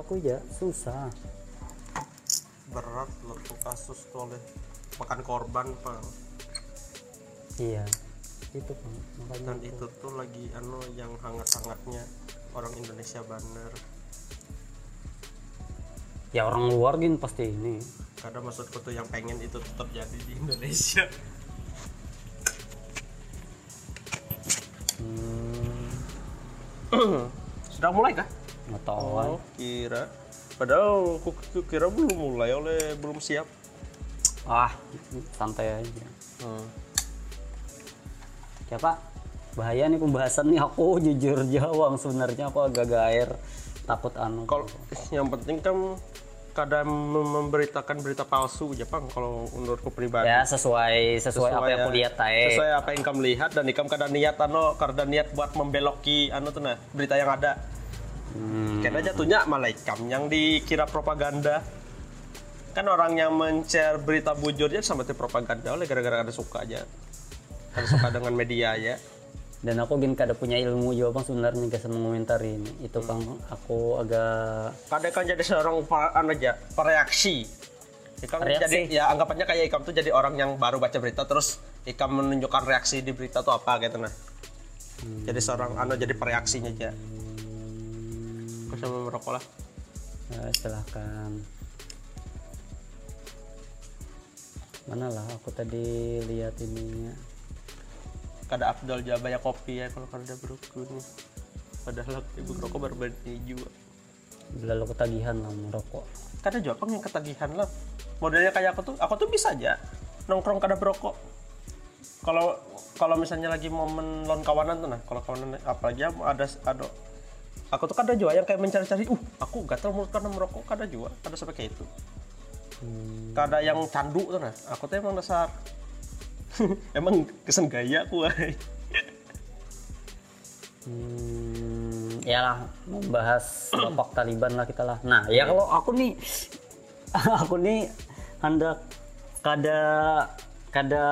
aku ya? Susah. Berat loh kasus tuh oleh makan korban pak. Iya. Itu makanya dan itu. tuh lagi anu yang hangat-hangatnya orang Indonesia banner ya orang luar gini pasti ini. Kadang maksudku tuh yang pengen itu tetap jadi di Indonesia. Hmm, sudah mulai kah? Tahu Oh, kira. Padahal aku kira belum mulai oleh belum siap. Ah santai aja. Hmm. ya pak. Bahaya nih pembahasan nih. Aku jujur jawang sebenarnya. Aku agak gair takut anu. Kalau yang penting kan kadang mem- memberitakan berita palsu Jepang kalau menurutku pribadi. Ya sesuai sesuai, apa yang aku lihat tae. sesuai apa yang kamu lihat dan ikam kadang niat anu karena niat buat membeloki anu tuh nah berita yang ada Hmm, karena jatuhnya malah ikam yang dikira propaganda. Kan orang yang men-share berita bujurnya sama propaganda oleh gara-gara ada suka aja. Ada suka dengan media ya dan aku gini kada punya ilmu juga bang sebenarnya guys mengomentari ini itu kang aku agak kadang kan jadi seorang anu aja pereaksi. Ikam Reaksi. jadi ya anggapannya kayak Ikam tuh jadi orang yang baru baca berita terus Ikam menunjukkan reaksi di berita tuh apa gitu nah. Jadi seorang anu jadi pereaksinya aja Kau sama merokok lah. Ya, silahkan. Mana lah aku tadi lihat ininya? Kada Abdul juga banyak kopi ya kalau kada berukun padahal ibu rokok baru beli juga lalu ketagihan lah merokok. Kada juga yang ketagihan lah. Modelnya kayak aku tuh aku tuh bisa aja nongkrong kada berokok. Kalau kalau misalnya lagi momen lon kawanan tuh nah kalau kawanan apalagi ada ada aku tuh kada juga yang kayak mencari-cari uh aku gatel mulut karena merokok. Kada juga kada sampai kayak itu. Kada yang candu tuh nah aku tuh emang dasar. Emang kesan gaya aku. Hmm, ya lah membahas kelompok Taliban lah kita lah. Nah ya kalau aku nih, aku nih hendak kada kada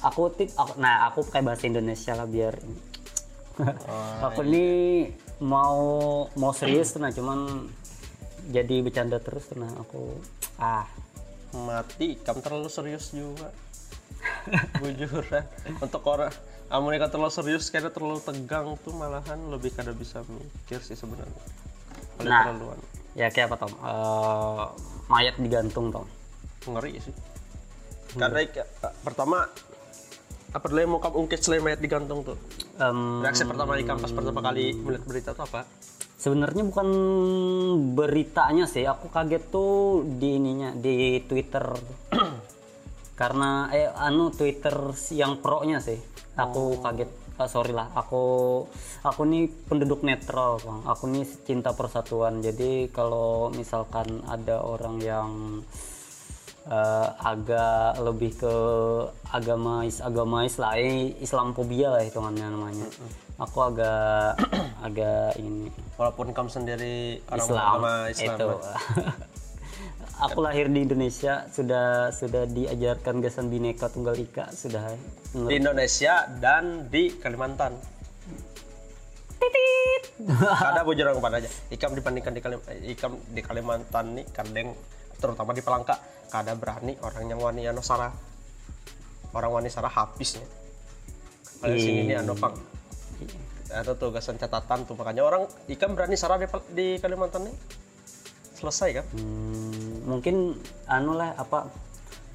aku tip aku, nah aku pakai bahasa Indonesia lah biar aku nih mau mau serius nah cuman jadi bercanda terus nah aku ah. Mati kamu terlalu serius juga. Bujuran untuk orang amun ikan terlalu serius karena terlalu tegang tuh malahan lebih kada bisa mikir sih sebenarnya. Nah. terlaluan ya kayak apa tom? Eh, mayat digantung tom. Ngeri sih. Karena ik- pertama apa dulu yang mau kamu ungkit selain mayat digantung tuh Em, reaksi pertama ikan pas pertama kali melihat berita tuh apa Sebenarnya bukan beritanya sih, aku kaget tuh di ininya di Twitter. Karena eh anu Twitter yang pro-nya sih. Aku kaget. Ah, sorry lah, aku aku nih penduduk netral, Bang. Aku nih cinta persatuan. Jadi kalau misalkan ada orang yang eh, agak lebih ke agamais agamais lah. Eh, Islamophobia lah hitungannya namanya. Aku agak agak ini. Walaupun kamu sendiri orang Islam, agama Islam itu. aku lahir di Indonesia sudah sudah diajarkan gasan bineka tunggal ika sudah di Indonesia dan di Kalimantan. Ada bocoran kepada aja. Ikam dibandingkan di Kalim ikam di Kalimantan nih kadang terutama di Pelangka kada berani orang yang wani anu sarah orang wani sarah habisnya kalau di sini nih anu pang ada tugasan catatan tuh makanya orang ikam berani sarah di, di Kalimantan nih. Selesai kan? Hmm, mungkin anu lah apa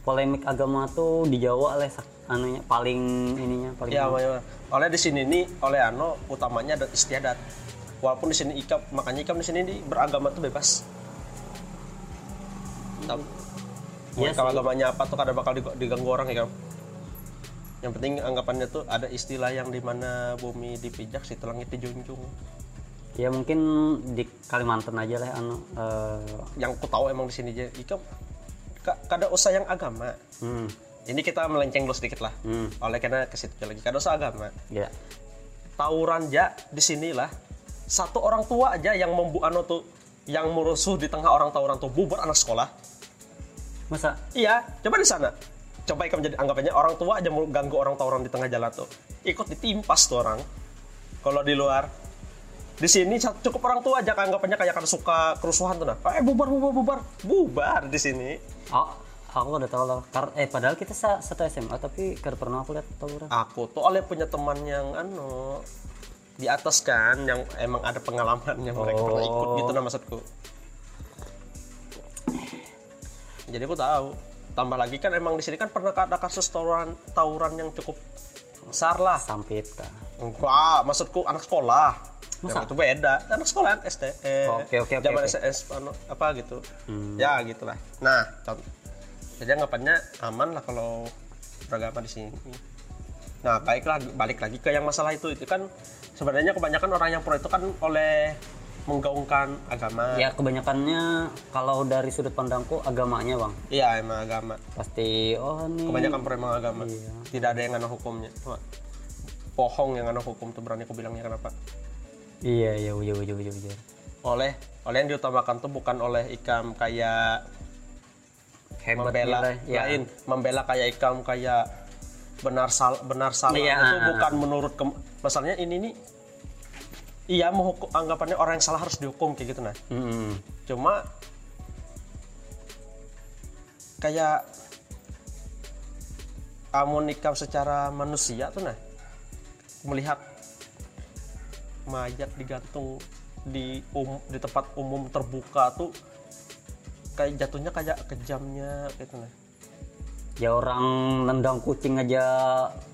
polemik agama tuh di Jawa lah anunya paling ininya paling ya makanya oleh di sini nih oleh anu utamanya ada istiadat. Walaupun di sini ikam makanya ikam di sini nih beragama tuh bebas Tahu? Iya kalau agamanya apa tuh kada bakal dig- diganggu orang ya Kam. yang penting anggapannya tuh ada istilah yang di mana bumi dipijak si langit dijunjung. Ya mungkin di Kalimantan aja lah anu eh, yang ku tahu emang di sini aja. Ikam ka- kada usah yang agama. Hmm, ini kita melenceng dulu sedikit lah. Hmm, oleh karena ke situ lagi. Kada usah agama. Ya. Tawuran ja di sinilah satu orang tua aja yang membu anu tuh yang merusuh di tengah orang tawuran tuh bubar anak sekolah masa? Iya coba di sana. Coba ikan jadi anggapannya orang tua aja mau ganggu orang tawuran di tengah jalan tuh. Ikut ditimpas tuh orang. Kalau di luar. Di sini cukup orang tua aja anggapannya kayak kan suka kerusuhan tuh nah. Eh bubar bubar bubar. Bubar di sini. Oh aku udah tahu lah Kar eh padahal kita sa- satu SMA tapi kada pernah aku lihat tawuran aku tuh oleh punya teman yang anu di atas kan yang emang ada pengalaman yang mereka pernah ikut gitu nah maksudku jadi aku tahu. Tambah lagi kan emang di sini kan pernah ada kasus tawuran tawuran yang cukup besar lah. Sampit kah enggak maksudku anak sekolah. Yang itu beda. Anak sekolah SD eh, Oke, oke, oke, zaman oke. SS anu, apa gitu. Ya gitulah. Nah jadi anggapannya aman lah kalau beragama di sini. Nah baiklah balik lagi ke yang masalah itu. Itu kan sebenarnya kebanyakan orang yang pro itu kan oleh menggaungkan agama. Ya kebanyakannya kalau dari sudut pandangku agamanya bang. Iya emang agama. Pasti oh nih kebanyakan pro emang agama. Iya. tidak ada yang ngana hukumnya. Cuma pohong yang ngana hukum tuh berani aku bilangnya kenapa? Iya iya iya iya iya iya. Oleh oleh yang diutamakan tuh bukan oleh ikam kayak hebat membela ya lain membela kayak ikam kayak benar sal benar salah Iya. itu bukan menurut ke, masalahnya ini nih iya mau hukum, anggapannya orang yang salah harus dihukum kayak gitu nah. Mm-mm. cuma kayak amun ikam secara manusia tuh nah. Melihat mayat digantung di um, di tempat umum terbuka tuh kayak jatuhnya kayak kejamnya gitu nah. Ya orang nendang kucing aja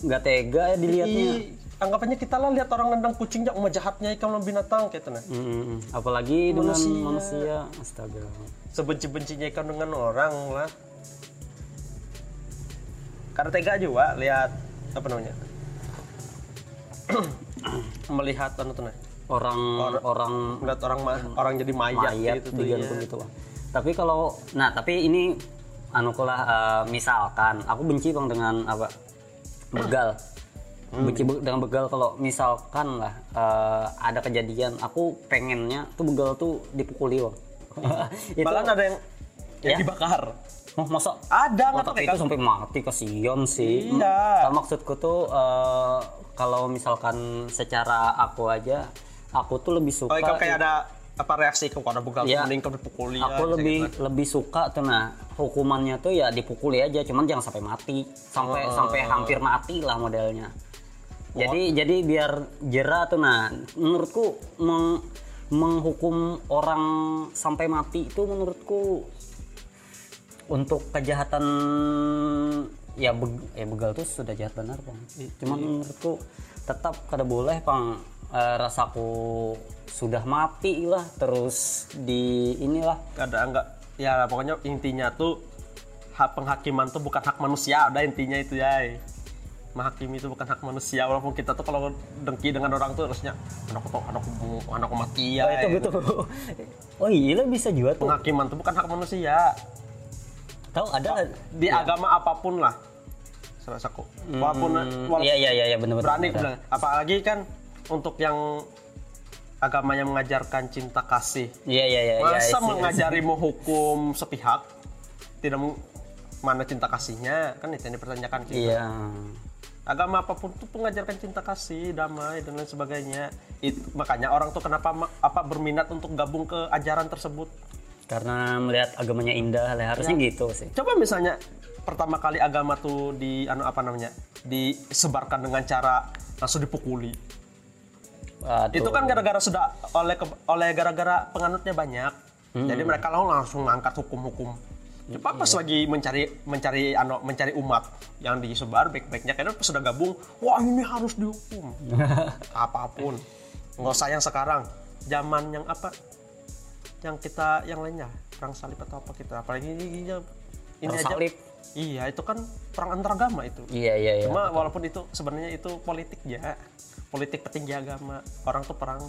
nggak tega ya dilihatnya. Ih, anggapannya kita lah lihat orang nendang kucingnya umah jahatnya lawan binatang gitu nah. Mm-mm. apalagi dengan Manusia. manusia astaga. Sebenci-bencinya ikan dengan orang lah. Karena tega juga lihat apa namanya melihat anu tuh nah, orang orang melihat orang ma- orang jadi mayat, mayat gitu tuh digantung ya. gitu lah tapi kalau nah tapi ini anu lah eh, misalkan aku benci bang dengan apa? Begal Hmm. benci be- dengan begal kalau misalkan lah eh, ada kejadian aku pengennya tuh begal tuh dipukuli itu Bahkan ada yang, Ya. dibakar oh, masa ada nggak Oh, itu sampai mati kasihan sih. Iya. Nah, maksudku tuh eh, kalau misalkan secara aku aja, aku tuh lebih suka. oh kayak ada apa reaksi ke ada begal Iya. mending kau dipukuli aku lebih gitu. lebih suka tuh nah hukumannya tuh ya dipukuli aja, cuman jangan sampai mati, sampai Oh. sampai hampir mati lah modelnya. Jadi jadi biar jera tuh nah menurutku meng- menghukum orang sampai mati itu menurutku untuk kejahatan ya beg- ya begal tuh sudah jahat benar bang. Cuman menurutku tetap kada boleh bang eh, rasaku sudah mati lah terus di inilah. Ada enggak ya pokoknya intinya tuh hak penghakiman tuh bukan hak manusia ada intinya itu ya menghakimi itu bukan hak manusia. Walaupun kita tuh kalau dengki dengan orang tuh harusnya anakku tuh anakku anakku mati ya oh, itu gitu. oh iya bisa juga tuh. Penghakiman tuh bukan hak manusia. Tahu ada di agama apa pun lah. Serasaku walaupun walaupun iya iya iya iya benar benar berani bilang. Apalagi kan untuk yang agama yang mengajarkan cinta kasih. Iya iya iya iya, masa iya, mengajari menghukum sepihak tidak mana cinta kasihnya? Kan itu yang dipertanyakan kita iya agama apa pun tuh mengajarkan cinta kasih damai dan lain sebagainya. Itu makanya orang tuh kenapa apa berminat untuk gabung ke ajaran tersebut? Karena melihat agamanya indah lah harusnya Ya. gitu sih. Coba misalnya pertama kali agama tuh di anu apa namanya disebarkan dengan cara langsung dipukuli. Waduh. itu kan gara-gara sudah oleh oleh gara-gara penganutnya banyak. Jadi mereka langsung langsung ngangkat hukum-hukum Coba pas lagi mencari mencari anu mencari umat yang disebar baik-baiknya karena pas sudah gabung wah ini harus dihukum. Apa pun. Nggak usah yang sekarang. Zaman yang apa? Yang kita yang lainnya perang salib atau apa kita apalagi ini ini, ini Perang aja. salib. iya itu kan perang antar agama itu. Iya iya iya Cuma walaupun itu sebenarnya itu politik ya, politik petinggi agama. Orang tuh perang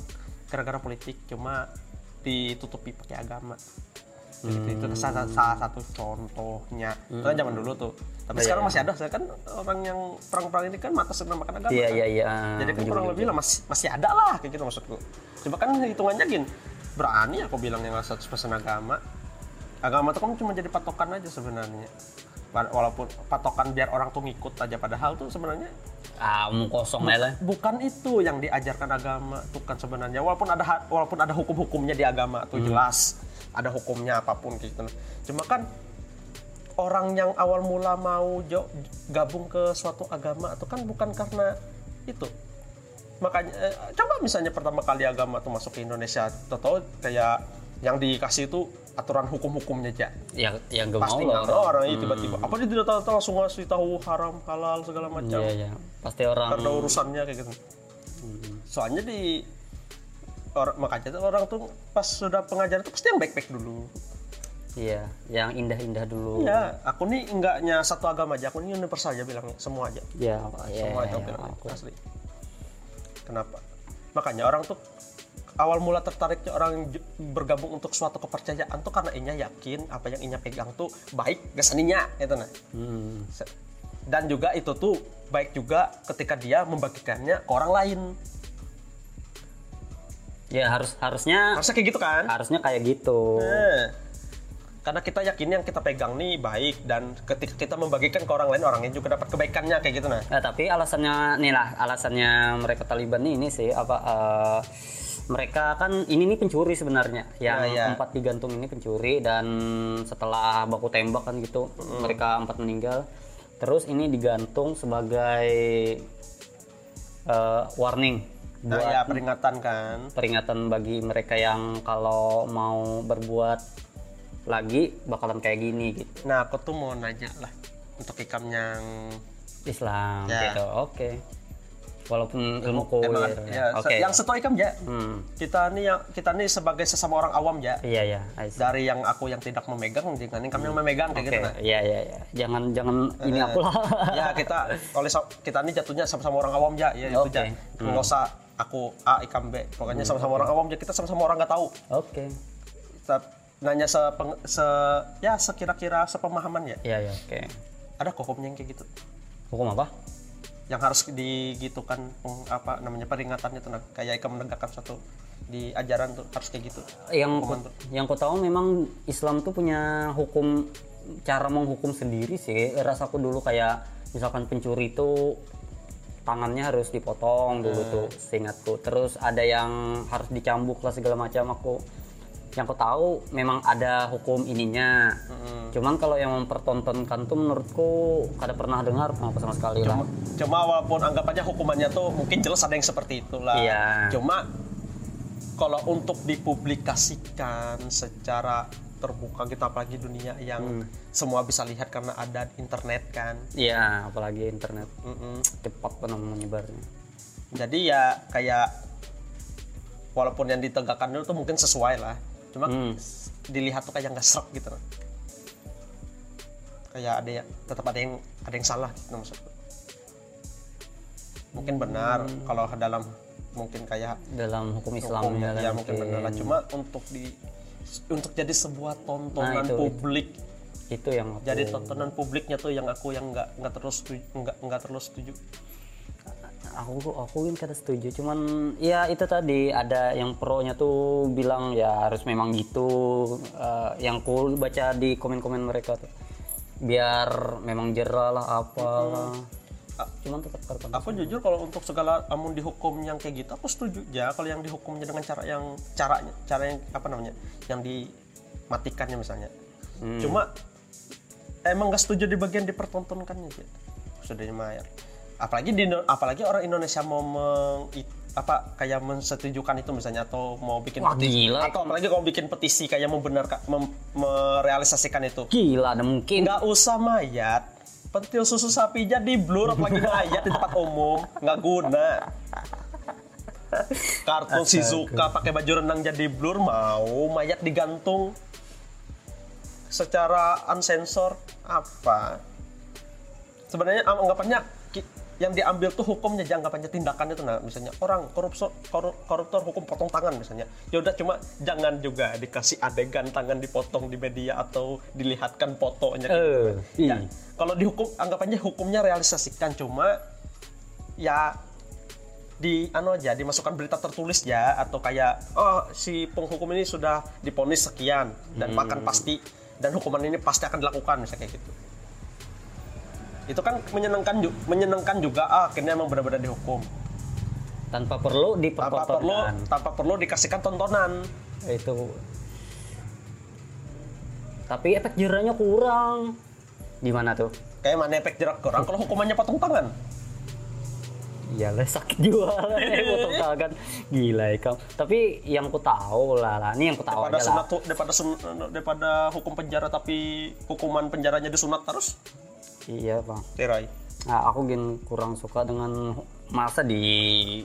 gara-gara politik, cuma ditutupi pakai agama. Gitu, Itu salah, salah satu contohnya. Itu kan zaman dulu tuh. Tapi sekarang masih ada. Saya kan orang yang perang-perang ini kan mata makan agama. iya iya iya Jadi kan kurang lebih lah masih masih ada lah kayak gitu maksudku. Coba kan hitungannya gini, berani aku bilang yang 100% agama. Agama itu kan cuma jadi patokan aja sebenarnya. Walaupun patokan biar orang tuh ngikut aja padahal tuh sebenarnya ah omong kosong aja lah bukan itu yang diajarkan agama tuh kan sebenarnya walaupun ada walaupun ada hukum-hukumnya di agama tuh jelas ada hukumnya apa pun gitu. Cuma kan orang yang awal mula mau jo- gabung ke suatu agama itu kan bukan karena itu. Makanya eh, coba misalnya pertama kali agama tuh masuk ke Indonesia tahu kayak yang dikasih itu aturan hukum-hukumnya aja yang yang gak mau pasti nggak ada orang itu tiba-tiba. Apa dia tidak tahu langsung ngasih tahu haram halal segala macam. Iya iya. Pasti orang karena urusannya kayak gitu. Soalnya di orang makanya tuh orang tuh pas sudah pengajaran tuh pasti yang baik-baik dulu. iya yang indah-indah dulu Ya, aku nih enggaknya satu agama aja, aku ini universal aja bilangnya, semua aja, ya ya, semua ya, aja aku bilang aku asli. Kenapa? Makanya orang tuh awal mula tertariknya orang bergabung untuk suatu kepercayaan tuh karena inya yakin apa yang inya pegang tuh baik kesaninya itu nah. hmm. Dan juga itu tuh baik juga ketika dia membagikannya ke orang lain. Ya harus harusnya Harusnya kayak gitu kan? harusnya kayak gitu Nah, karena kita yakin yang kita pegang nih baik dan ketika kita membagikan ke orang lain orangnya juga dapat kebaikannya kayak gitu nah. Nah, tapi alasannya nih lah, alasannya mereka Taliban nih ini sih apa eh, mereka kan ini nih pencuri sebenarnya. Yang Ya, ya. empat digantung ini pencuri dan setelah baku tembak kan gitu, mereka empat meninggal. Terus ini digantung sebagai eh, warning Nah, buat ya peringatan kan. peringatan bagi mereka yang kalau mau berbuat lagi bakalan kayak gini gitu. Nah, aku tuh mau nanya lah untuk ikam yang Islam Ya. gitu. Oke. Walaupun ilmuku emang gitu ya, ya. Se- yang seto ikam ya. Hmm. Kita nih yang kita nih sebagai sesama orang awam ya. Iya ya, I see. Dari yang aku yang tidak memegang, jangan kami yang memegang kayak Oke, gitu nah. iya iya iya. Jangan jangan ini aku lah. ya kita oleh sa- kita nih jatuhnya sama-sama orang awam ya, ya itu Oke. Hmm. ja. Nggak usah aku A ikam B. Pokoknya sama-sama orang awam ya kita sama-sama orang nggak tahu. Oke. Kita nanya se, se ya sekira-kira sepemahaman ya. Iya iya, oke. Ada kok hukumnya yang kayak gitu. Hukum apa? Yang harus digitukan apa namanya peringatannya tuh nah. kayak ikam menegakkan satu di ajaran tuh harus kayak gitu. Yang ku, tuh. yang ku tahu memang Islam tuh punya hukum cara menghukum sendiri sih. Rasaku dulu kayak misalkan pencuri itu tangannya harus dipotong dulu tuh seingatku. Terus ada yang harus dicambuk lah segala macam aku yang ku tahu memang ada hukum ininya. Cuman kalau yang mempertontonkan tuh menurutku kada pernah dengar apa sama sekali lah. Cuma walaupun anggapannya hukumannya tuh mungkin jelas ada yang seperti itulah. Iya. Cuma kalau untuk dipublikasikan secara terbuka gitu apalagi dunia yang Hmm. semua bisa lihat karena ada internet kan. Iya, apalagi internet Mm-mm. cepat penuh menyebarnya. Jadi ya kayak walaupun yang ditegakkan dulu tuh mungkin sesuai lah. Cuma Hmm. dilihat tuh kayak nggak serap gitu. Kayak ada yang tetap ada yang ada yang salah gitu maksudku. Mungkin benar Hmm. kalau dalam mungkin kayak Dalam hukum hukum Islamnya ya lah mungkin benar lah. Cuma untuk di untuk jadi sebuah tontonan Nah, itu- publik. Itu yang aku, jadi tontonan publiknya tuh yang aku yang nggak nggak terus setuju, nggak nggak terus setuju. Aku aku kan kada setuju cuman ya itu tadi ada yang pro nya tuh bilang ya harus memang gitu. Eh, yang ku baca di komen-komen mereka tuh. Biar memang jerah lah apa. Cuman tetap kada aku jujur kalau untuk segala amun dihukum yang kayak gitu aku setuju ya kalau yang dihukumnya dengan cara yang caranya cara yang apa namanya yang dimatikannya misalnya. Hmm. cuma emang gak setuju di bagian dipertontonkannya aja sudah mayar apalagi di apalagi orang Indonesia mau meng, apa kayak mensetujukan itu misalnya atau mau bikin Wah, petisi. gila. atau apalagi kalau bikin petisi kayak membenarkan mem- merealisasikan itu. Gila mungkin. Nggak usah mayat pentil susu sapi jadi blur apalagi mayat di tempat umum. Nggak guna. Kartun Shizuka pakai baju renang jadi blur mau. Mayat digantung. Secara unsensor apa? Sebenarnya anggapannya yang diambil tuh hukumnya jangan anggapannya tindakan itu nah misalnya orang korupsor koru- koruptor hukum potong tangan misalnya ya udah cuma jangan juga dikasih adegan tangan dipotong di media atau dilihatkan fotonya eh Ya, ih. kalau dihukum anggapannya hukumnya realisasikan cuma ya di anu aja dimasukkan berita tertulis ya atau kayak oh si penghukum ini sudah diponis sekian dan Hmm. makan pasti dan hukuman ini pasti akan dilakukan misalnya kayak gitu. Itu kan menyenangkan ju- menyenangkan juga ah, akhirnya emang benar-benar dihukum. Tanpa perlu tanpa perlu tanpa perlu dikasihkan tontonan. Itu. Tapi efek jerahnya kurang. Gimana tuh? Kayak mana efek jerak kurang? Kalau hukumannya potong tangan. Iyalah sakit juga lah ya, potong tangan. Gila ya kamu tapi yang ku tahu lah lah. Ini yang ku tahu daripada aja lah. sunat tuh daripada sun- daripada hukum penjara tapi hukuman penjaranya disunat terus iya bang. Tirai nah aku gin kurang suka dengan masa di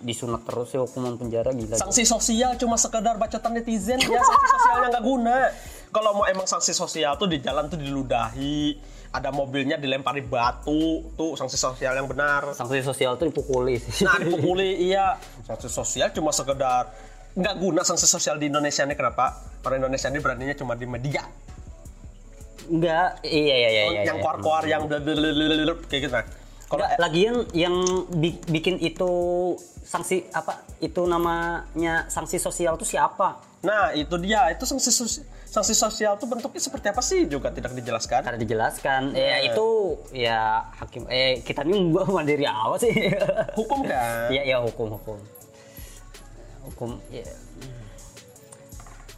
disunat terus sih hukuman penjara gila. Sanksi sosial cuma sekedar bacotan netizen ya. Sanksi sosialnya nggak guna. Kalau mau emang sanksi sosial tuh di jalan tuh diludahi. Ada mobilnya dilempari batu tuh sanksi sosial yang benar. Sanksi sosial tuh dipukuli. Sih nah dipukuli iya. Sanksi sosial cuma sekedar nggak guna sanksi sosial di Indonesia ini kenapa? Orang Indonesia ini beraninya cuma di media enggak. Iya iya iya iya yang iya. kuar-kuar yang blablabla kayak gitu nah. Kalau lagian yang bi- bikin itu sanksi apa itu namanya sanksi sosial tuh siapa? Nah itu dia. Itu sanksi sosial sanksi sosial tuh bentuknya seperti apa sih? Juga tidak dijelaskan. Karena dijelaskan. Ya Nah. itu ya hakim eh kita ini mandiri apa sih? Hukum kan? Iya iya hukum hukum. Hukum ya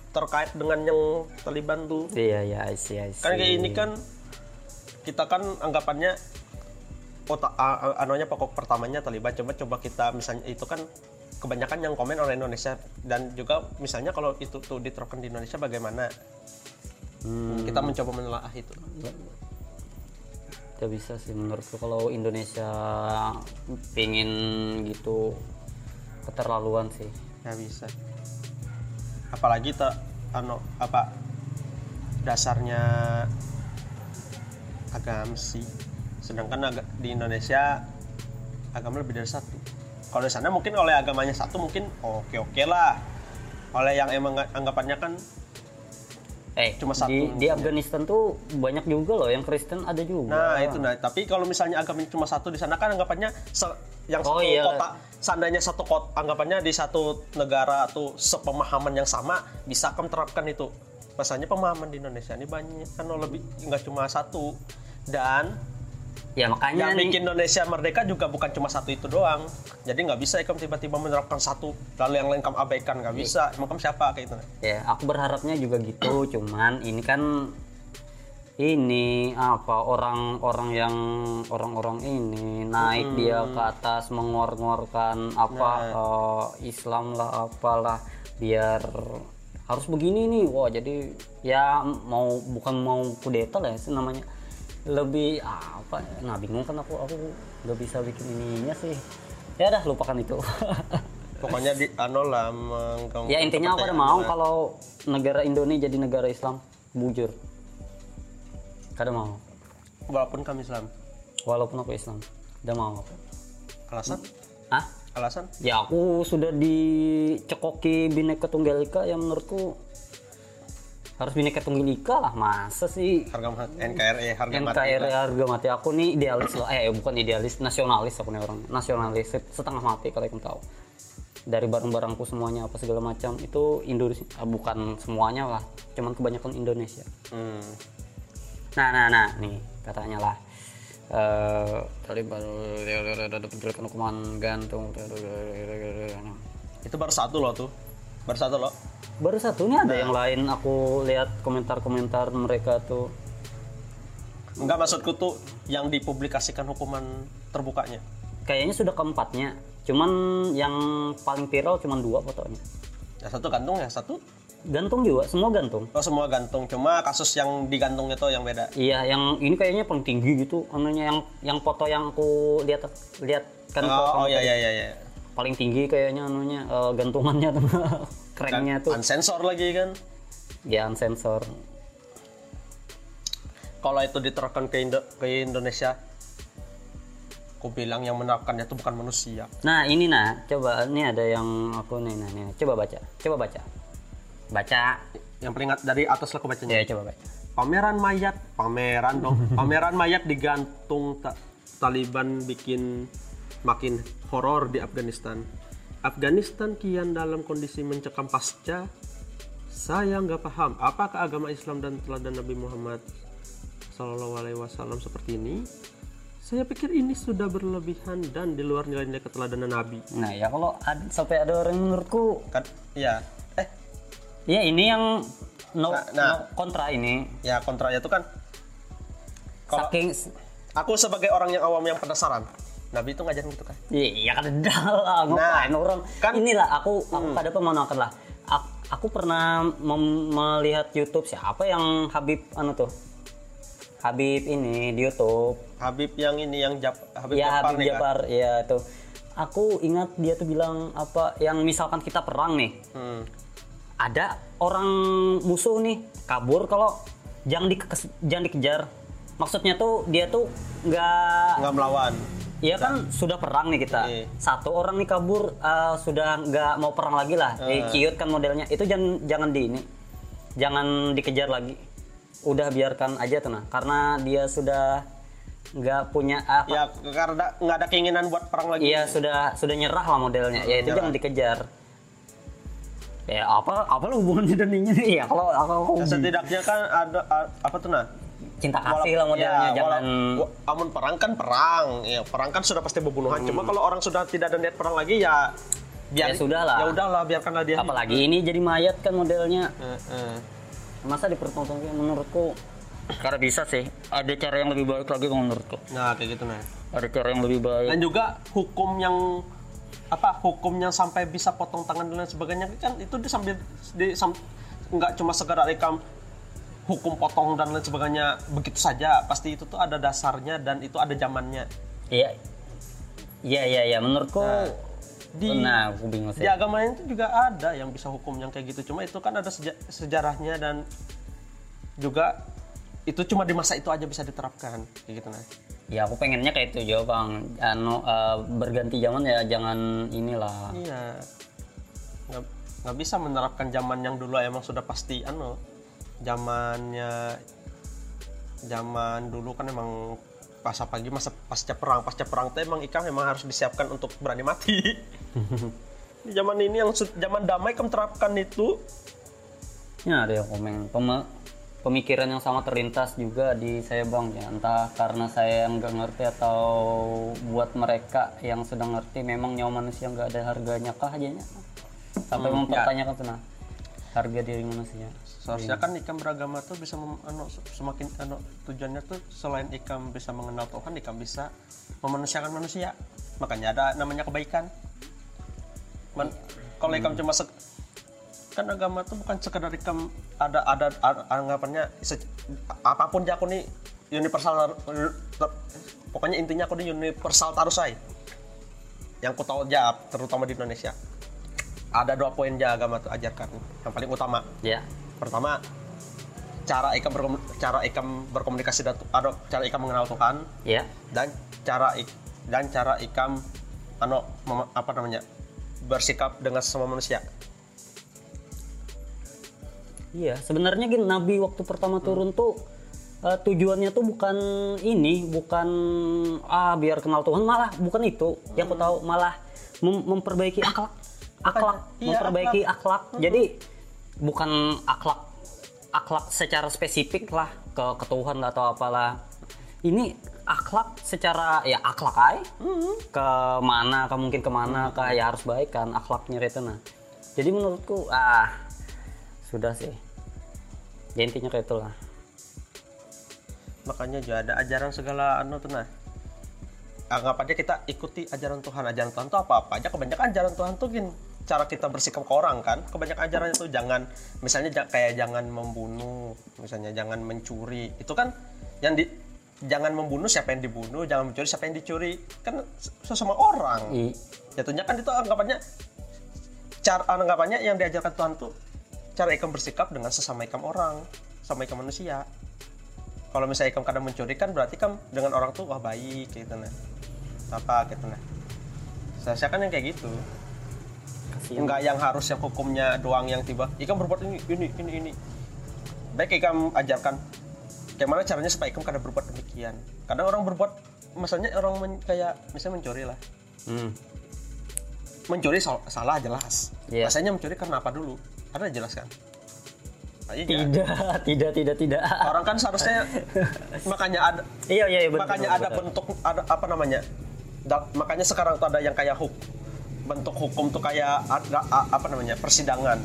terkait dengan yang Taliban tuh. Iya iya I see, I see. kan kayak ini kan kita kan anggapannya otak anunya pokok pertamanya Taliban. Coba coba kita misalnya itu kan kebanyakan yang komen orang Indonesia. Dan juga misalnya kalau itu tuh diterapkan di Indonesia bagaimana? Hmm, kita mencoba menelaah itu. Tidak bisa sih menurutku kalau Indonesia pingin gitu keterlaluan sih. Nggak bisa apalagi tak anu apa dasarnya agama sih. Sedangkan aga- di Indonesia agama lebih dari satu. Kalau di sana mungkin oleh agamanya satu mungkin oke oke lah. Oleh yang emang anggapannya kan eh Cuma satu di, di. Afghanistan tuh banyak juga loh yang Kristen ada juga nah itu nah tapi kalau misalnya agamanya cuma satu di sana kan anggapannya se- yang Oh, satu iya. kota seandainya satu kota anggapannya di satu negara tuh sepemahaman yang sama bisa kan terapkan itu masanya pemahaman di Indonesia ini banyak kan lebih nggak cuma satu dan ya makanya yang nih. bikin Indonesia merdeka juga bukan cuma satu itu doang. Jadi nggak bisa ikam tiba-tiba menerapkan satu lalu yang lain kamu abaikan nggak bisa. Emang kamu siapa kayak gitu. Ya aku berharapnya juga gitu cuman ini kan ini apa orang-orang yang orang-orang ini naik dia ke atas mengor-ngorkan apa eh, Islam lah apalah biar harus begini nih. Wah jadi ya mau bukan mau kudeta lah ya sih namanya lebih apa nah bingung kan aku aku nggak bisa bikin ininya sih. Ya dah lupakan itu. Pokoknya di anu lah ya intinya aku ada mau kalau negara Indonesia jadi negara Islam bujur. Kada mau. Walaupun kami Islam. Walaupun aku Islam udah mau. Aku alasan? Ah alasan? Ya aku sudah dicekoki bineka tunggal ika yang menurutku harus bineka tunggal ika lah masa sih? Harga ma- NKRI harga mati NKRI harga mati. Aku nih idealis loh eh bukan idealis nasionalis aku nih orang. Nasionalis set- setengah mati kalau kamu tahu. Dari barang-barangku semuanya apa segala macam itu Indonesia ah, bukan semuanya lah. Cuman kebanyakan Indonesia. Hmm. Nah, nah, nah, nih katanya lah. Eh, Taliban ada penjelasan hukuman gantung. itu baru satu loh tuh baru satu loh Baru satu nih ada yang lain. Aku lihat komentar-komentar mereka tuh. enggak maksudku tuh yang dipublikasikan hukuman terbukanya Kayaknya sudah keempatnya. Cuman yang paling viral cuman dua fotonya. ya satu gantung ya satu Gantung juga, semua gantung. oh semua gantung cuma kasus yang digantungnya tuh yang beda Iya, yang ini kayaknya paling tinggi gitu. Anunya yang yang foto yang aku lihat lihat kan oh, oh iya iya iya iya paling tinggi kayaknya anunya eh, gantungannya tuh kerennya tuh. unsensor lagi kan? Ya sensor. kalau itu diterapkan ke, Indo- ke Indonesia aku bilang yang menerapkannya itu bukan manusia. Nah ini nah, coba ini ada yang aku nih, nah, nih, coba baca, coba baca, baca, yang peringat dari atas lah aku bacanya. Ya coba baca. pameran mayat pameran dong. Pameran mayat digantung ta- Taliban bikin makin horor di Afghanistan Afghanistan kian dalam kondisi mencekam pasca saya nggak paham apakah agama Islam dan teladan Nabi Muhammad Sallallahu Alaihi Wasallam seperti ini saya pikir ini sudah berlebihan dan di luar nilai-nilai keteladanan Nabi. Nah ya kalau ad- sampai ada orang yang menurutku Kan, iya. Eh, ya ini yang no, Nah, nah. no kontra ini ya kontranya itu kan Kalau- saking aku sebagai orang yang awam yang penasaran. Nabi itu ngajarin gitu kan. Iya kan ada lah ngapain orang kan- inilah aku aku kada pemonakan lah aku, aku pernah melihat YouTube siapa yang Habib anu tuh Habib ini di YouTube Habib yang ini yang Jap, Habib ya Jafar Habib nih kan. Ya itu aku ingat dia tuh bilang apa yang misalkan kita perang nih Hmm. ada orang musuh nih kabur kalau jangan di jangan dikejar maksudnya tuh dia tuh nggak Nggak melawan. Iya kan sudah perang nih kita. Iya. Satu orang nih kabur uh, sudah nggak mau perang lagi lah. Eh, ciut kan modelnya. Itu jangan jangan di ini. Jangan dikejar lagi. Udah biarkan aja tuh nah. Karena dia sudah nggak punya apa? Ya karena nggak ada keinginan buat perang lagi. Iya sudah sudah nyerah lah modelnya. Ya itu Nyerah. jangan dikejar. Ya apa apa hubungannya dan ini? Ya kalau aku Ya, setidaknya kan ada apa tuh nah? Cinta kasih lah modelnya ya, jangan wala- amun perang kan perang. Ya, perang kan sudah pasti pembunuhan. Cuma kalau orang sudah tidak ada niat perang lagi ya Ya sudahlah. Ya udahlah biarkanlah dia. apalagi ini jadi mayat kan modelnya. Eh, eh. masa dipertontonkan menurutku karena bisa sih ada cara yang lebih baik lagi menurutku Nah, kayak gitu nah. ada cara yang lebih baik Dan juga hukum yang apa hukum yang sampai bisa potong tangan dan lain sebagainya kan itu di sambil di sam- nggak cuma sekedar rekam hukum potong dan lain sebagainya begitu saja. Pasti itu tuh ada dasarnya dan itu ada zamannya. Iya. Iya iya iya. Menurutku di nah aku bingung sih. di agama itu juga ada yang bisa hukum yang kayak gitu. Cuma itu kan ada seja- sejarahnya dan juga itu cuma di masa itu aja bisa diterapkan kayak gitu nah ya aku pengennya kayak itu juga bang. Anu eh, berganti zaman ya jangan inilah. Iya. Nggak nggak bisa menerapkan zaman yang dulu emang sudah pasti anu zamannya zaman dulu kan emang pas pagi masa pasca perang pasca perang tuh emang ikan memang harus disiapkan untuk berani mati. Di zaman ini yang zaman damai kamu terapkan itu. Ya ada yang komen. Pema- pemikiran yang sama terlintas juga di saya bang ya. Entah karena saya yang nggak ngerti atau buat mereka yang sudah ngerti memang nyawa manusia nggak ada harganya kah hanya sampai mempertanyakan tuh nah harga diri manusia seharusnya kan ikan beragama tuh bisa mem- anu, semakin anu, tujuannya tuh selain ikan bisa mengenal Tuhan ikan bisa memanusiakan manusia. Makanya ada namanya kebaikan. Man- kalau ikan cuma sek- kan agama tuh bukan sekedar ikan ada ada, ada anggapannya se- apa pun ya aku nih universal pokoknya intinya aku nih universal tarusai yang ku tahu aja terutama di Indonesia. Ada dua poin ya agama tuh ajarkan. Yang paling utama. Ya pertama cara ikam cara ikam berkomunikasi dan ada cara ikam mengenal Tuhan. Ya. Dan cara ik- dan cara ikam ano mem- apa namanya bersikap dengan sesama manusia. Iya, sebenarnya gini Nabi waktu pertama turun tuh eh, tujuannya tuh bukan ini, bukan ah biar kenal Tuhan, malah bukan itu. Yang aku tahu malah mem- memperbaiki akhlak, akhlak, Iya, memperbaiki akhlak. Jadi bukan akhlak akhlak secara spesifik lah ke, ke Tuhan atau apalah. Ini akhlak secara ya akhlak ay ke mana ke mungkin ke mana kah ya harus baik kan akhlaknya itu nah. Jadi menurutku ah sudah sih. Ya intinya kayak itulah makanya juga ada ajaran segala anu tuh nah. Anggap aja kita ikuti ajaran Tuhan. Ajaran Tuhan tuh apa apa aja. Kebanyakan ajaran Tuhan tuh gini cara kita bersikap ke orang kan kebanyakan ajarannya tuh jangan misalnya kayak jangan membunuh misalnya jangan mencuri itu kan yang di jangan membunuh siapa yang dibunuh jangan mencuri siapa yang dicuri kan se- sesama orang. I, jatuhnya kan itu anggapannya cara anggapannya yang diajarkan Tuhan tuh cara ikam bersikap dengan sesama ikam orang sama ikam manusia. Kalau misalnya ikam kadang mencuri kan berarti kan dengan orang tuh wah baik gitu nah. Apa gitu nah. Saya kan yang kayak gitu kasihan enggak yang harus yang hukumnya doang yang tiba ikam berbuat ini ini ini ini baik ikam ajarkan gimana caranya supaya ikam kadang berbuat demikian kadang orang berbuat misalnya orang men- kayak misalnya mencuri lah hmm. mencuri sal- salah jelas. Iya. Rasanya mencuri karena apa dulu? Ada jelas kan? Iya. Tidak, tidak, tidak, tidak. Orang kan seharusnya makanya ada Iya, iya, iya, betul, makanya betul, ada betul. bentuk ada apa namanya? Da- makanya sekarang tuh ada yang kayak huk bentuk hukum tuh kayak apa namanya? persidangan.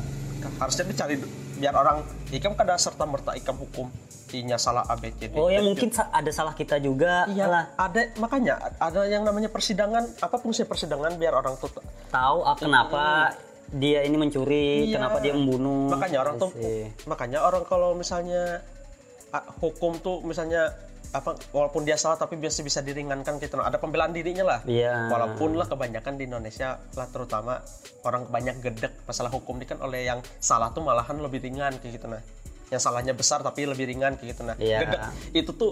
Harusnya dicari biar orang ikam kada serta merta ikam hukum inya salah A B C D. Oh ya mungkin sa- ada salah kita juga Iya, lah. ada makanya ada yang namanya persidangan. Apa fungsi persidangan biar orang tuh Tahu ah, kenapa dia ini mencuri, Iya. kenapa dia membunuh. makanya orang tuh makanya orang kalau misalnya ah, hukum tuh misalnya apa walaupun dia salah tapi biasa bisa diringankan gitu nah, ada pembelaan dirinya lah Iya. walaupun lah kebanyakan di Indonesia lah terutama orang banyak gedek masalah hukum ini kan oleh yang salah tuh malahan lebih ringan kayak gitu nah yang salahnya besar tapi lebih ringan kayak gitu nah Iya. Gedek itu tuh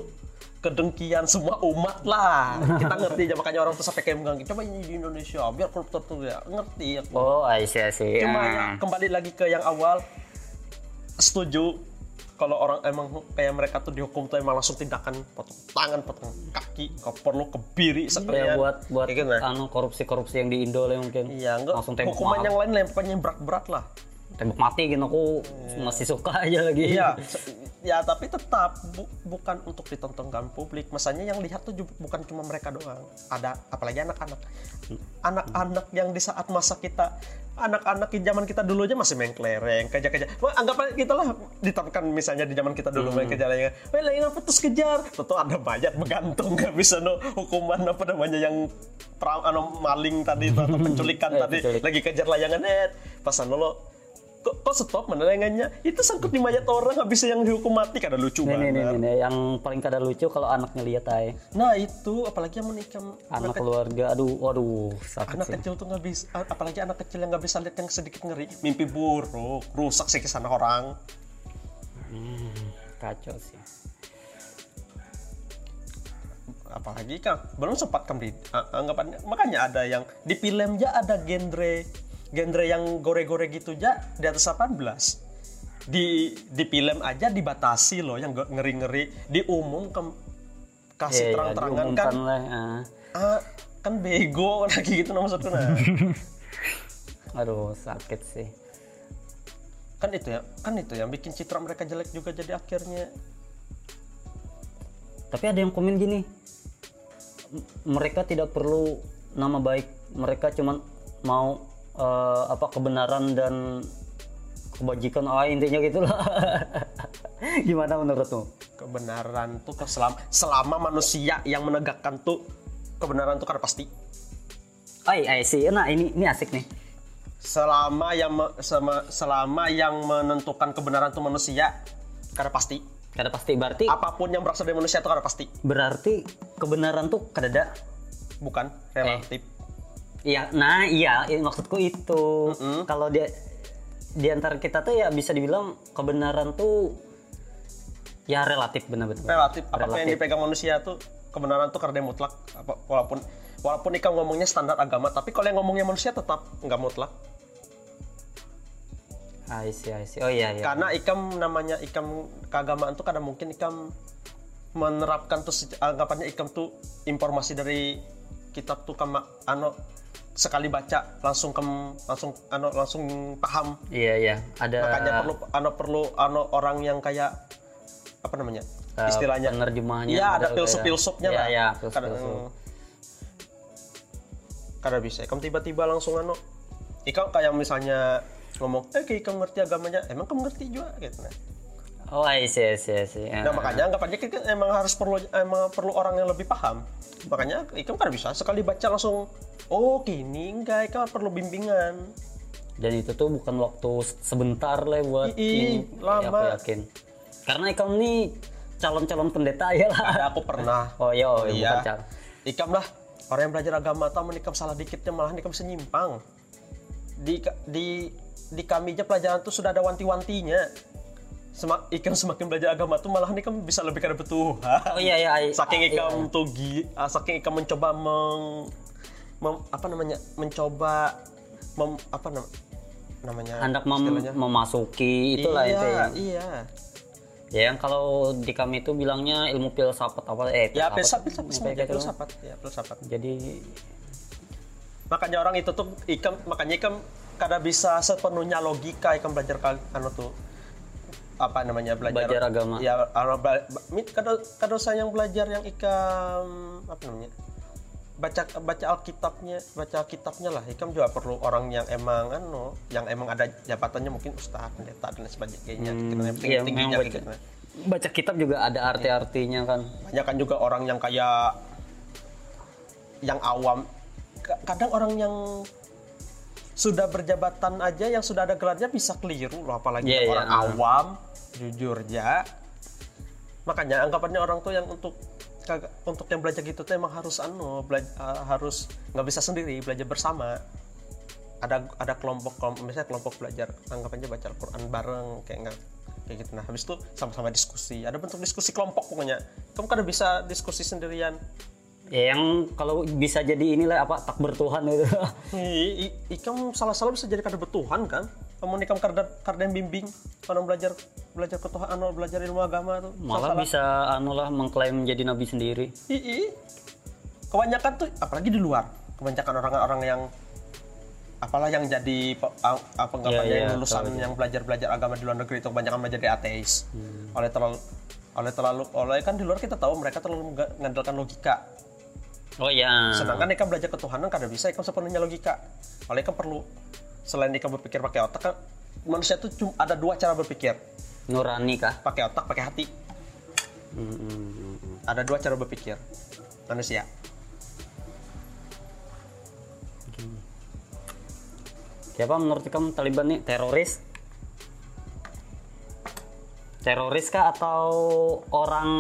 kedengkian semua umat lah kita ngerti aja makanya orang tuh sampai kayak megang coba ini di Indonesia biar koruptor tuh ya ngerti aku Oh, I see, I see. Cuma Ah. ya, kembali lagi ke yang awal setuju kalau orang emang kayak mereka tuh dihukum tuh emang langsung tindakan potong tangan, potong kaki, kau perlu kebiri Ya, sekalian. buat buat Kayak gitu, nah. anu korupsi-korupsi yang di Indo lah mungkin. Iya, enggak. Langsung tembak Hukuman ma- yang lain lah, yang yang berat-berat lah. tembak mati gitu aku masih suka aja lagi. Iya, ya tapi tetap bu- bukan untuk ditontonkan publik. Masanya yang lihat tuh bukan cuma mereka doang. Ada apalagi anak-anak. Anak-anak yang di saat masa kita anak-anak di zaman kita dulu aja masih main kelereng, kejar-kejar. Wah, anggap aja kita lah diterapkan misalnya di zaman kita dulu main kejar-kejar. Wah, lagi apa terus kejar? Tentu ada mayat bergantung nggak bisa no hukuman apa namanya yang pra, anu, maling tadi atau penculikan Eh, tadi lagi kejar layangan eh pas anu lo kok, kok stop menerengannya itu sangkut di mayat orang habis yang dihukum mati kada lucu Nih, nih, nih, banget. nih, nih, yang paling kada lucu kalau anaknya lihat ay nah itu apalagi yang menikah anak keluarga, aduh, waduh, sakit anak sih. kecil tuh nggak bisa apalagi anak kecil yang nggak bisa lihat yang sedikit ngeri. Mimpi buruk rusak sih ke sana orang. Kacau sih. apalagi kan belum sempat kembali anggapannya makanya ada yang di film ya ada genre genre yang gore-gore gitu ya di atas 18 di di film aja dibatasi loh yang ngeri-ngeri diumum ke- kasih Iya, iya, terang-terangan kan diumumkan lah. ah. ah, kan bego lagi gitu nah maksudku nah Aduh, sakit sih. kan itu ya kan itu yang bikin citra mereka jelek juga jadi akhirnya Tapi ada yang komen gini, "M- mereka tidak perlu nama baik, mereka cuma mau eh, apa kebenaran dan kebajikan, ah intinya gitulah. Gimana menurutmu? kebenaran tuh ke- selama, selama manusia yang menegakkan tuh kebenaran tuh karena pasti Ay, ay sih, nah ini ini asik nih. selama yang me- sama- selama yang menentukan kebenaran tuh manusia karena pasti Kada pasti berarti apa pun yang berasal dari manusia itu karena pasti berarti kebenaran tuh kada ada. bukan relatif Iya, nah iya, maksudku itu. Kalau dia di antara kita tuh ya bisa dibilang kebenaran tuh ya relatif benar-benar. relatif apa pun yang dipegang manusia tuh kebenaran tuh karena mutlak apa walaupun walaupun ikan ngomongnya standar agama tapi kalau yang ngomongnya manusia tetap nggak mutlak I see, I see. Oh iya iya. karena ikam namanya ikam keagamaan tuh kadang mungkin ikam menerapkan tuh anggapannya ikam tuh informasi dari kitab tuh kama ano sekali baca langsung kem langsung ano langsung paham Iya iya. Ada makanya perlu ano perlu ano orang yang kayak apa namanya eh, istilahnya penerjemahnya. Iya ada filsuf-filsufnya Iya lah. iya, mm, kada bisa. Kamu tiba-tiba langsung anu. Ikam kayak misalnya ngomong, eh kamu ngerti agamanya, emang kamu ngerti juga gitu. Nah, Oh, I see, I see, I see. nah makanya anggap aja kita emang harus perlu emang perlu orang yang lebih paham. Makanya ikam kada bisa sekali baca langsung, oh gini enggak, ikam perlu bimbingan. Dan itu tuh bukan waktu sebentar lah buat Ih, ini. lama. Ya, aku yakin. Karena ikam nih calon-calon pendeta ya lah. Ada aku pernah. Oh iya, oh, iya. bukan iya. cal- Ikam lah orang yang belajar agama tahu menikam salah dikitnya malah nikam bisa nyimpang. Di di di kami aja pelajaran tuh sudah ada wanti-wantinya. Semak, ikam semakin belajar agama tuh malah nikam bisa lebih kada betul. Oh iya iya. I- saking ah, iya. ikam tuh gi, ah, saking ikam mencoba meng, mem- apa namanya mencoba mem, apa nam, namanya hendak mem- istilahnya? memasuki itulah iya, intinya. iya Ya yang kalau di kami itu bilangnya ilmu filsafat apa eh ya filsafat, filsafat ya, filsafat ya filsafat Jadi makanya orang itu tuh ikam makanya ikam kada bisa sepenuhnya logika ikam belajar kal anu tuh apa namanya belajar, Belajar agama. ya kalau kado saya yang belajar yang ikam apa namanya baca baca alkitabnya baca alkitabnya lah ikam juga perlu orang yang emang anu yang emang ada jabatannya mungkin ustaz pendeta dan sebagainya gitu, yang tinggi iya, tingginya memang gitu. baca kitab juga ada arti-artinya kan banyak kan juga orang yang kayak yang awam Ka- kadang orang yang sudah berjabatan aja yang sudah ada gelarnya bisa keliru loh apalagi Iya, yang iya, orang ah. awam jujur ya. Makanya anggapannya orang tuh yang untuk untuk yang belajar gitu tuh emang harus anu bela- eh, harus nggak bisa sendiri belajar bersama. Ada ada kelompok kelompok misalnya kelompok belajar anggapannya baca Al-Quran bareng kayak nggak kayak gitu. Nah habis itu sama-sama diskusi. Ada bentuk diskusi kelompok pokoknya. Kamu kan bisa diskusi sendirian ya yang kalau bisa jadi inilah apa takbir Tuhan itu. Ikam salah-salah bisa jadi kada bertuhan kan kamu nikam karda yang bimbing. Orang belajar belajar ke Tuhan anu belajar ilmu agama tuh malah Salah-salah. bisa anu lah mengklaim menjadi nabi sendiri. I, i. kebanyakan tuh apalagi di luar. Kebanyakan orang-orang yang apalah yang jadi apa Iya, iya, yang lulusan yang belajar-belajar agama di luar negeri itu kebanyakan belajar di ateis. Hmm. oleh terlalu oleh terlalu oleh kan di luar kita tahu mereka terlalu mengandalkan logika oh ya sedangkan ikan belajar ketuhanan kada bisa. Ikan sepenuhnya logika. Oleh ikan perlu selain ikan berpikir pakai otak kan manusia itu cuma ada dua cara berpikir. Nurani kah? Pakai otak pakai hati. Hmm, hmm, hmm. ada dua cara berpikir. Manusia. Siapa menurut kamu Taliban nih? Teroris teroris kah? Atau orang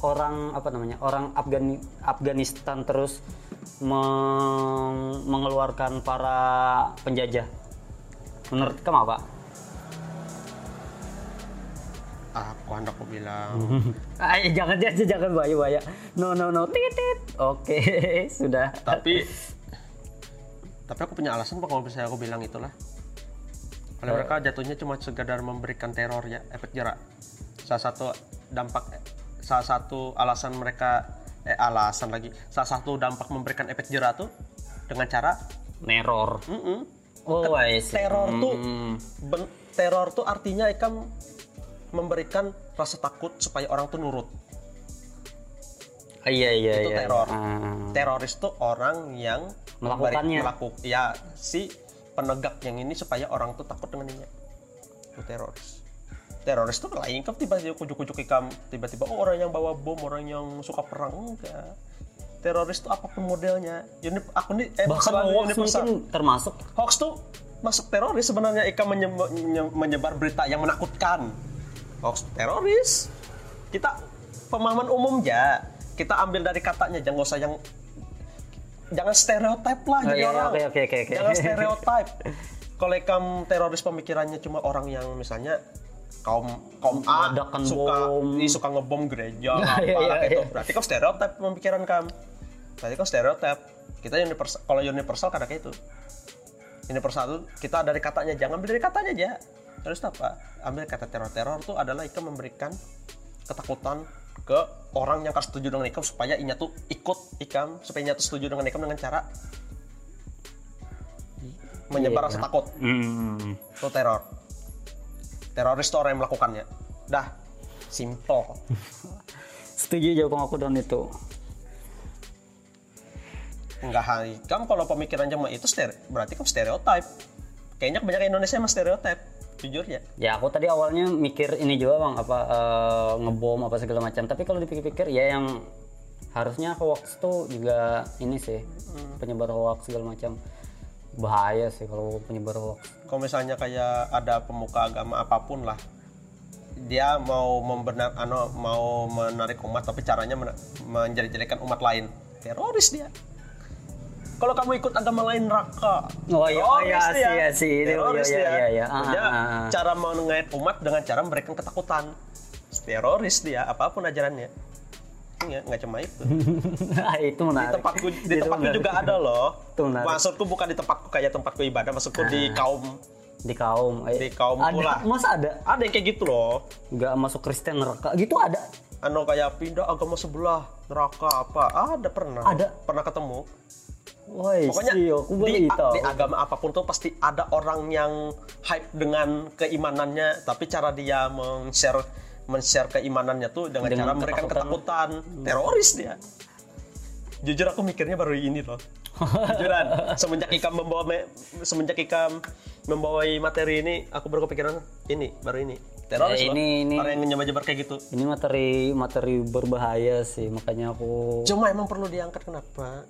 orang apa namanya orang Afgani, Afghanistan terus meng- mengeluarkan para penjajah? Menurut kamu apa? Aku hendak aku bilang. Ay, jangan jangan jangan bahaya bahaya no no. No titit oke sudah. Tapi tapi aku punya alasan pak kalau misalnya aku bilang itulah kalau mereka jatuhnya cuma sekedar memberikan teror ya efek jerak salah satu dampak salah satu alasan mereka eh alasan lagi salah satu dampak memberikan efek jerak tuh dengan cara neror mm-mm, oh I see. teror tuh ben- teror tuh artinya ikan memberikan rasa takut supaya orang tuh nurut Ah, iya iya Itu iya teror. Ah. teroris tuh orang yang Melakukannya. melakukan ya si penegak yang ini supaya orang tuh takut dengan ini. Itu teroris. Teroris tuh lain kan tiba-tiba kujuk-kujuk ikam tiba-tiba oh orang yang bawa bom orang yang suka perang. Enggak. Teroris tuh apa pun modelnya. Uni, aku nih eh, bahkan hoax mungkin termasuk. Hoax tuh masuk teroris sebenarnya. Ikam menye- menye- menyebar berita yang menakutkan. Hoax teroris. Kita pemahaman umum ya kita ambil dari katanya jangan usah yang jangan stereotip lah Oh, jadi iya, orang oke, oke, oke, oke. jangan stereotip kalau ikam teroris pemikirannya cuma orang yang misalnya kaum kaum A suka bom. suka ngebom gereja Iya, apa iya, gitu. iya. berarti kau stereotip pemikiran kam. Berarti kau stereotip kita universal kalau universal kadang kayak itu. Universal itu kita dari katanya jangan ambil dari katanya aja. Terus apa? Ambil kata teror teror itu adalah ikam memberikan ketakutan ke orang yang setuju dengan ikam supaya inya tuh ikut ikam supaya inya tuh setuju dengan ikam dengan cara menyebar Iya. rasa takut. Hmm. itu teror. Teroris itu orang yang melakukannya. Dah. Simple. Setuju jawaban aku dan itu. Enggak hai. Kamu kalau pemikiran cuma itu stere- berarti kamu stereotip kayaknya kebanyakan Indonesia emang stereotip jujur ya ya aku tadi awalnya mikir ini juga bang apa eh, ngebom apa segala macam. Tapi kalau dipikir-pikir ya yang harusnya hoax tuh juga ini sih penyebar hoax segala macam. Bahaya sih kalau penyebar hoax. Kalau misalnya kayak ada pemuka agama apa pun lah dia mau membenar ano mau menarik umat tapi caranya men- menjadi-jadikan umat lain. Teroris dia kalau kamu ikut agama lain neraka. Oh, iya, Teroris iya, dia. iya, sih. Itu, teroris iya, dia. iya, iya. Ah, Dia ah, ah. cara mengait umat dengan cara memberikan ketakutan. Teroris dia apa pun ajarannya. Iya, nggak cuma itu. Nah, itu di menarik tempatku di tempatku juga ada loh. Itu menarik. maksudku bukan di tempatku kayak tempatku ibadah maksudku di kaum. Di kaum. Eh, Di kaumku ada lah. masa ada? Ada yang kayak gitu loh. Nggak masuk Kristen neraka. Gitu ada? Anu kayak pindah agama sebelah neraka apa? Ada pernah. Ada. pernah ketemu Woi, Pokoknya sih, aku di, tahu. di agama apa pun tuh pasti ada orang yang hype dengan keimanannya, tapi cara dia men-share men-share keimanannya tuh dengan, Dengan cara memberikan ketakutan, teroris dia. Jujur aku mikirnya baru ini loh. Jujuran, semenjak Ikam membawa me- semenjak Ikam membawai materi ini, aku baru kepikiran ini, baru ini. Teroris Ya, loh. ini- ini- Orang yang nyebar-nyebar kayak gitu. Ini materi materi berbahaya sih, makanya aku Cuma emang perlu diangkat kenapa?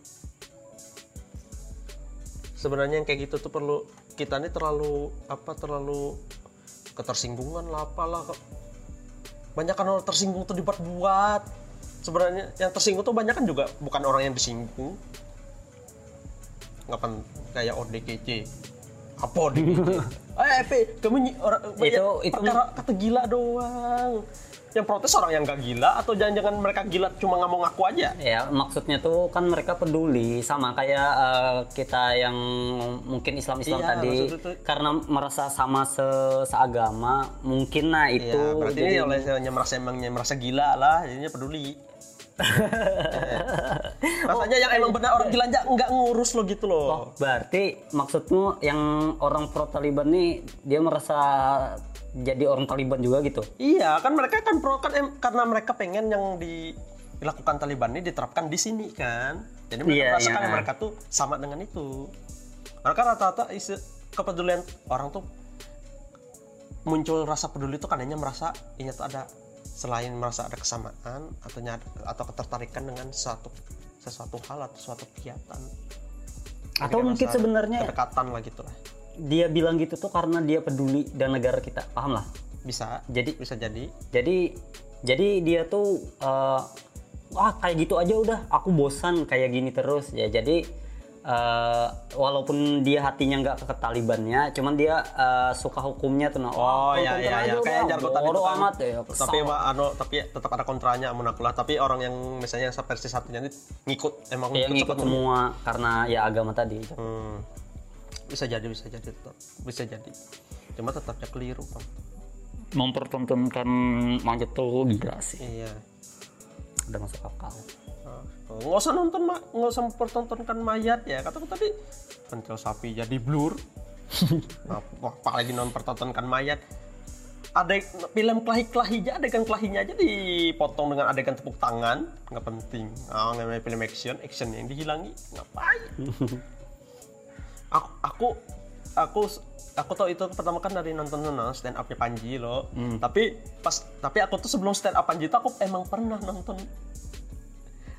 Sebenarnya yang kayak gitu tuh perlu kita ini terlalu apa terlalu ketersinggungan lah apalah banyak kan orang tersinggung tuh dibuat-buat. Sebenarnya yang tersinggung tuh banyak kan juga bukan orang yang disinggung. Ngapain kayak ODGJ apa ODGJ eh P kamu orang Itu- itu- perkara kata gila doang yang protes orang yang gak gila atau jangan-jangan mereka gila cuma nggak mau ngaku aja? Ya maksudnya tuh kan mereka peduli sama kayak eh, kita yang mungkin Islam-Islam Iya, tadi. itu- karena merasa sama se seagama, mungkin nah itu Iya, berarti ini jadi- oleh yang merasa emangnya merasa gila lah, jadinya peduli. Rasanya yang emang benar orang gila aja nggak ngurus lo gitu loh. Oh, berarti maksudmu yang orang pro Taliban nih dia merasa jadi orang Taliban juga gitu? Iya, kan mereka kan pro kan em- karena mereka pengen yang di- dilakukan Taliban ini diterapkan di sini kan. Jadi mereka Iya, merasakan iya. mereka tuh sama dengan itu. Kan rata-rata isi kepedulian orang tuh muncul rasa peduli itu karena merasa ini tuh ada selain merasa ada kesamaan atau nyad- atau ketertarikan dengan sesuatu sesuatu hal atau suatu kegiatan. Atau mungkin sebenarnya kedekatan lah gitu lah. dia bilang gitu tuh karena dia peduli dan negara kita, paham lah? Bisa, Jadi bisa jadi. jadi jadi dia tuh eh, wah kayak gitu aja udah aku bosan kayak gini terus ya jadi eh, walaupun dia hatinya nggak ke Talibannya cuman dia eh, suka hukumnya tuh nah Oh iya kontra iya aja iya kayak jargon tadi bodo tuh kan. amat ya tapi. Pak anu tapi tetap ada kontranya amun aku lah. Tapi orang yang misalnya yang versi satunya ini ngikut emang ya ngikut sepenuhnya. semua karena ya agama tadi Hmm. Bisa jadi bisa jadi tetap. Bisa jadi. Cuma tetapnya keliru, Bang. mempertontonkan manjat tuh gila sih Iya. udah masuk akal nggak usah nonton mak. Nggak usah mempertontonkan mayat ya. Kataku tadi pentil sapi jadi blur. Nah, apalagi non pertontonkan mayat. Ada film kelahi kelahi aja adegan kelahinya aja dipotong dengan adegan tepuk tangan. Nggak penting. Oh, namanya film action action yang dihilangi. Ngapain? Aku aku aku aku tahu itu pertama kan dari nonton nonton stand upnya Panji loh. Tapi pas tapi aku tuh sebelum stand up Panji itu aku emang pernah nonton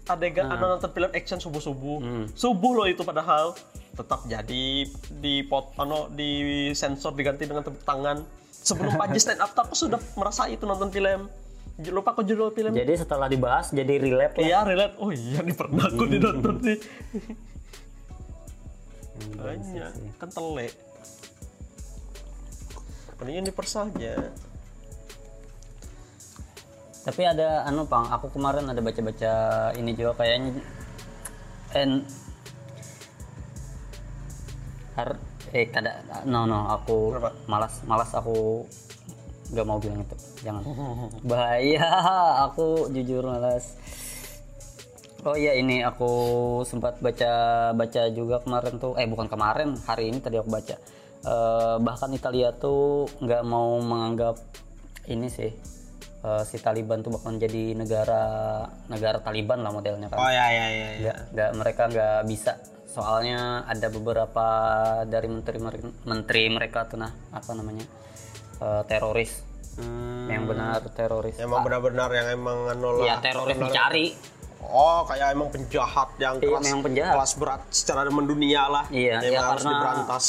adegan ada nonton film action subuh subuh subuh loh itu padahal. Tetap jadi di pot ano di sensor diganti dengan tepuk tangan. Sebelum Panji stand up aku sudah merasa itu nonton film. Lupa aku judul film. Jadi setelah dibahas jadi relate lah. Iya relate. Oh iya nih pernah aku ditonton nih. Banyak. kan telek. Mendingan dipersah aja. Tapi ada anu pang, aku kemarin ada baca-baca ini juga kayaknya en har eh kada no no aku Kenapa? malas malas aku nggak mau bilang itu jangan. Bahaya aku jujur malas. Oh iya ini aku sempat baca baca juga kemarin tuh eh bukan kemarin hari ini tadi aku baca. Eh, bahkan Italia tuh nggak mau menganggap ini sih eh, si Taliban tuh bakal jadi negara negara Taliban lah modelnya kan Oh ya ya ya ya. nggak nggak mereka nggak bisa soalnya ada beberapa dari menteri menteri mereka tuh nah apa namanya eh, teroris Hmm, yang benar teroris emang benar-benar yang emang anu ya lah. teroris dicari Oh kayak emang penjahat yang Iya, kelas penjahat. kelas berat secara mendunia lah. Iya, yang ya harus karena- diberantas.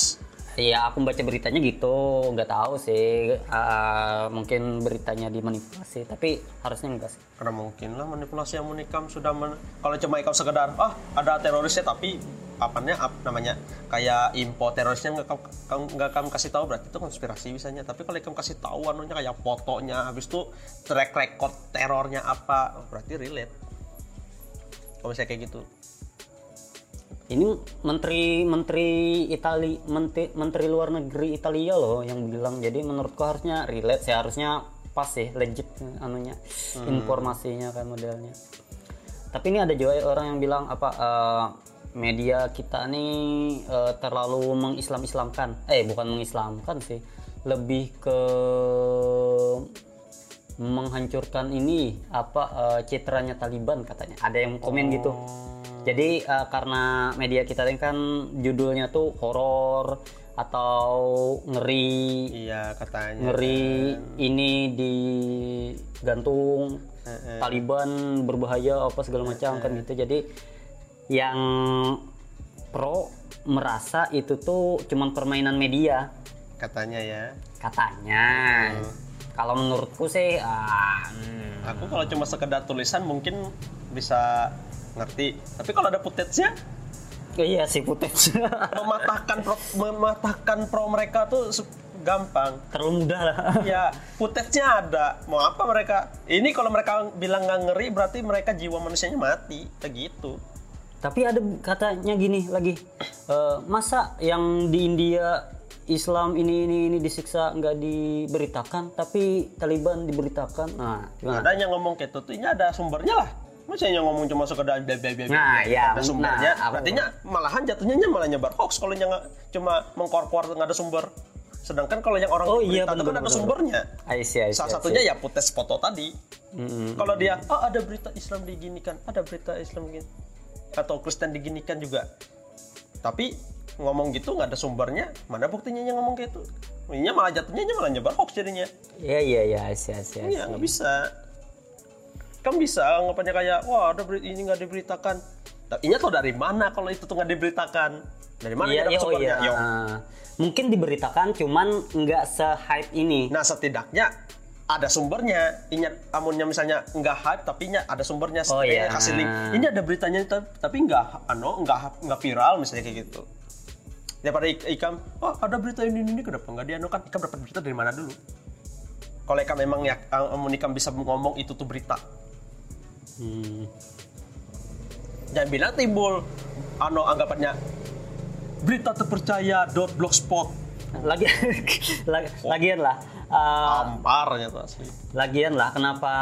Iya, aku baca beritanya gitu, nggak tahu sih. Ah, mungkin beritanya dimanipulasi, tapi harusnya enggak sih. Karena mungkin lah manipulasi yang menikam sudah men- kalau cuma ikam sekedar ah ada terorisnya tapi apanya ap, namanya kayak info terorisnya nggak kamu- kamu nggak kamu kasih tahu berarti itu konspirasi misalnya tapi kalau kamu kasih tahu anunya kayak fotonya habis itu track record terornya apa oh, berarti relate kalau misalnya kayak gitu Ini menteri menteri Itali menteri menteri luar negeri Italia loh yang bilang. Jadi menurutku harusnya relate sih, harusnya pas sih legit anunya informasinya kan modelnya. Tapi ini ada juga orang yang bilang apa eh, media kita nih eh, terlalu mengislam-islamkan. Eh bukan mengislamkan sih, lebih ke menghancurkan ini apa eh, citranya Taliban katanya. Ada yang komen gitu. Jadi eh, karena media kita ini kan judulnya tuh horor atau ngeri. Iya katanya. ngeri ini digantung Taliban berbahaya apa segala macam kan gitu. Jadi yang pro merasa itu tuh cuman permainan media. Katanya ya. katanya. Kalau menurutku sih ah, hmm, Aku kalau cuma sekedar tulisan mungkin bisa ngerti. Tapi kalau ada footage-nya iya sih footage mematahkan pro, mematahkan pro mereka tuh gampang. terlalu mudah lah Ya, footage-nya ada. Mau apa mereka? Ini kalau mereka bilang nggak ngeri berarti mereka jiwa manusianya mati. Kayak gitu. Tapi ada katanya gini lagi, eh, masa yang di India Islam ini ini ini disiksa nggak diberitakan, tapi Taliban diberitakan. Nah, gimana? Ada yang ngomong kayak gitu, ini ada sumbernya lah. Masa yang ngomong cuma sekedar bla bla bla Nah, ya, ada sumbernya. nah, Artinya malahan jatuhnya nya malah nyebar hoax kalau yang cuma mengkor-kor nggak ada sumber. Sedangkan kalau yang orang Oh, iya, berita itu kan bener, ada bener, sumbernya. I see, I see, Salah satunya ya footage foto tadi. Mm-mm. Kalau dia, oh ada berita Islam diginikan, ada berita Islam begini, atau Kristen diginikan juga. Tapi ngomong gitu nggak ada sumbernya, mana buktinya yang ngomong kayak itu? Ini malah jatuhnya malah nyebar hoax jadinya. Iya iya iya, I see, I see, I Iya nggak bisa. Kan bisa anggapannya kayak, wah ada beri- ini nggak diberitakan. Tapi ini tau dari mana kalau itu tuh nggak diberitakan? Dari mana Iya, dia iya, oh iya. Yo. Ah. mungkin diberitakan, cuman nggak se-hype ini. Nah setidaknya ada sumbernya. Ingat, amunnya misalnya nggak hype, tapi nya ada sumbernya. Oh, iya. Kasih link. Ini ada beritanya, ta- tapi nggak, ano, nggak, nggak viral misalnya kayak gitu. Daripada Ik- Ikam, oh ada berita ini ini kenapa nggak dianukan? Ikam dapat berita dari mana dulu? Kalau Ikam memang ya, amun Ikam bisa ngomong itu tuh berita, Hmm. jangan bilang timbul, ano anggapannya berita terpercaya dot blogspot Lagi, lagi lagian lah. ah, amparnya tuh asli. lagian lah kenapa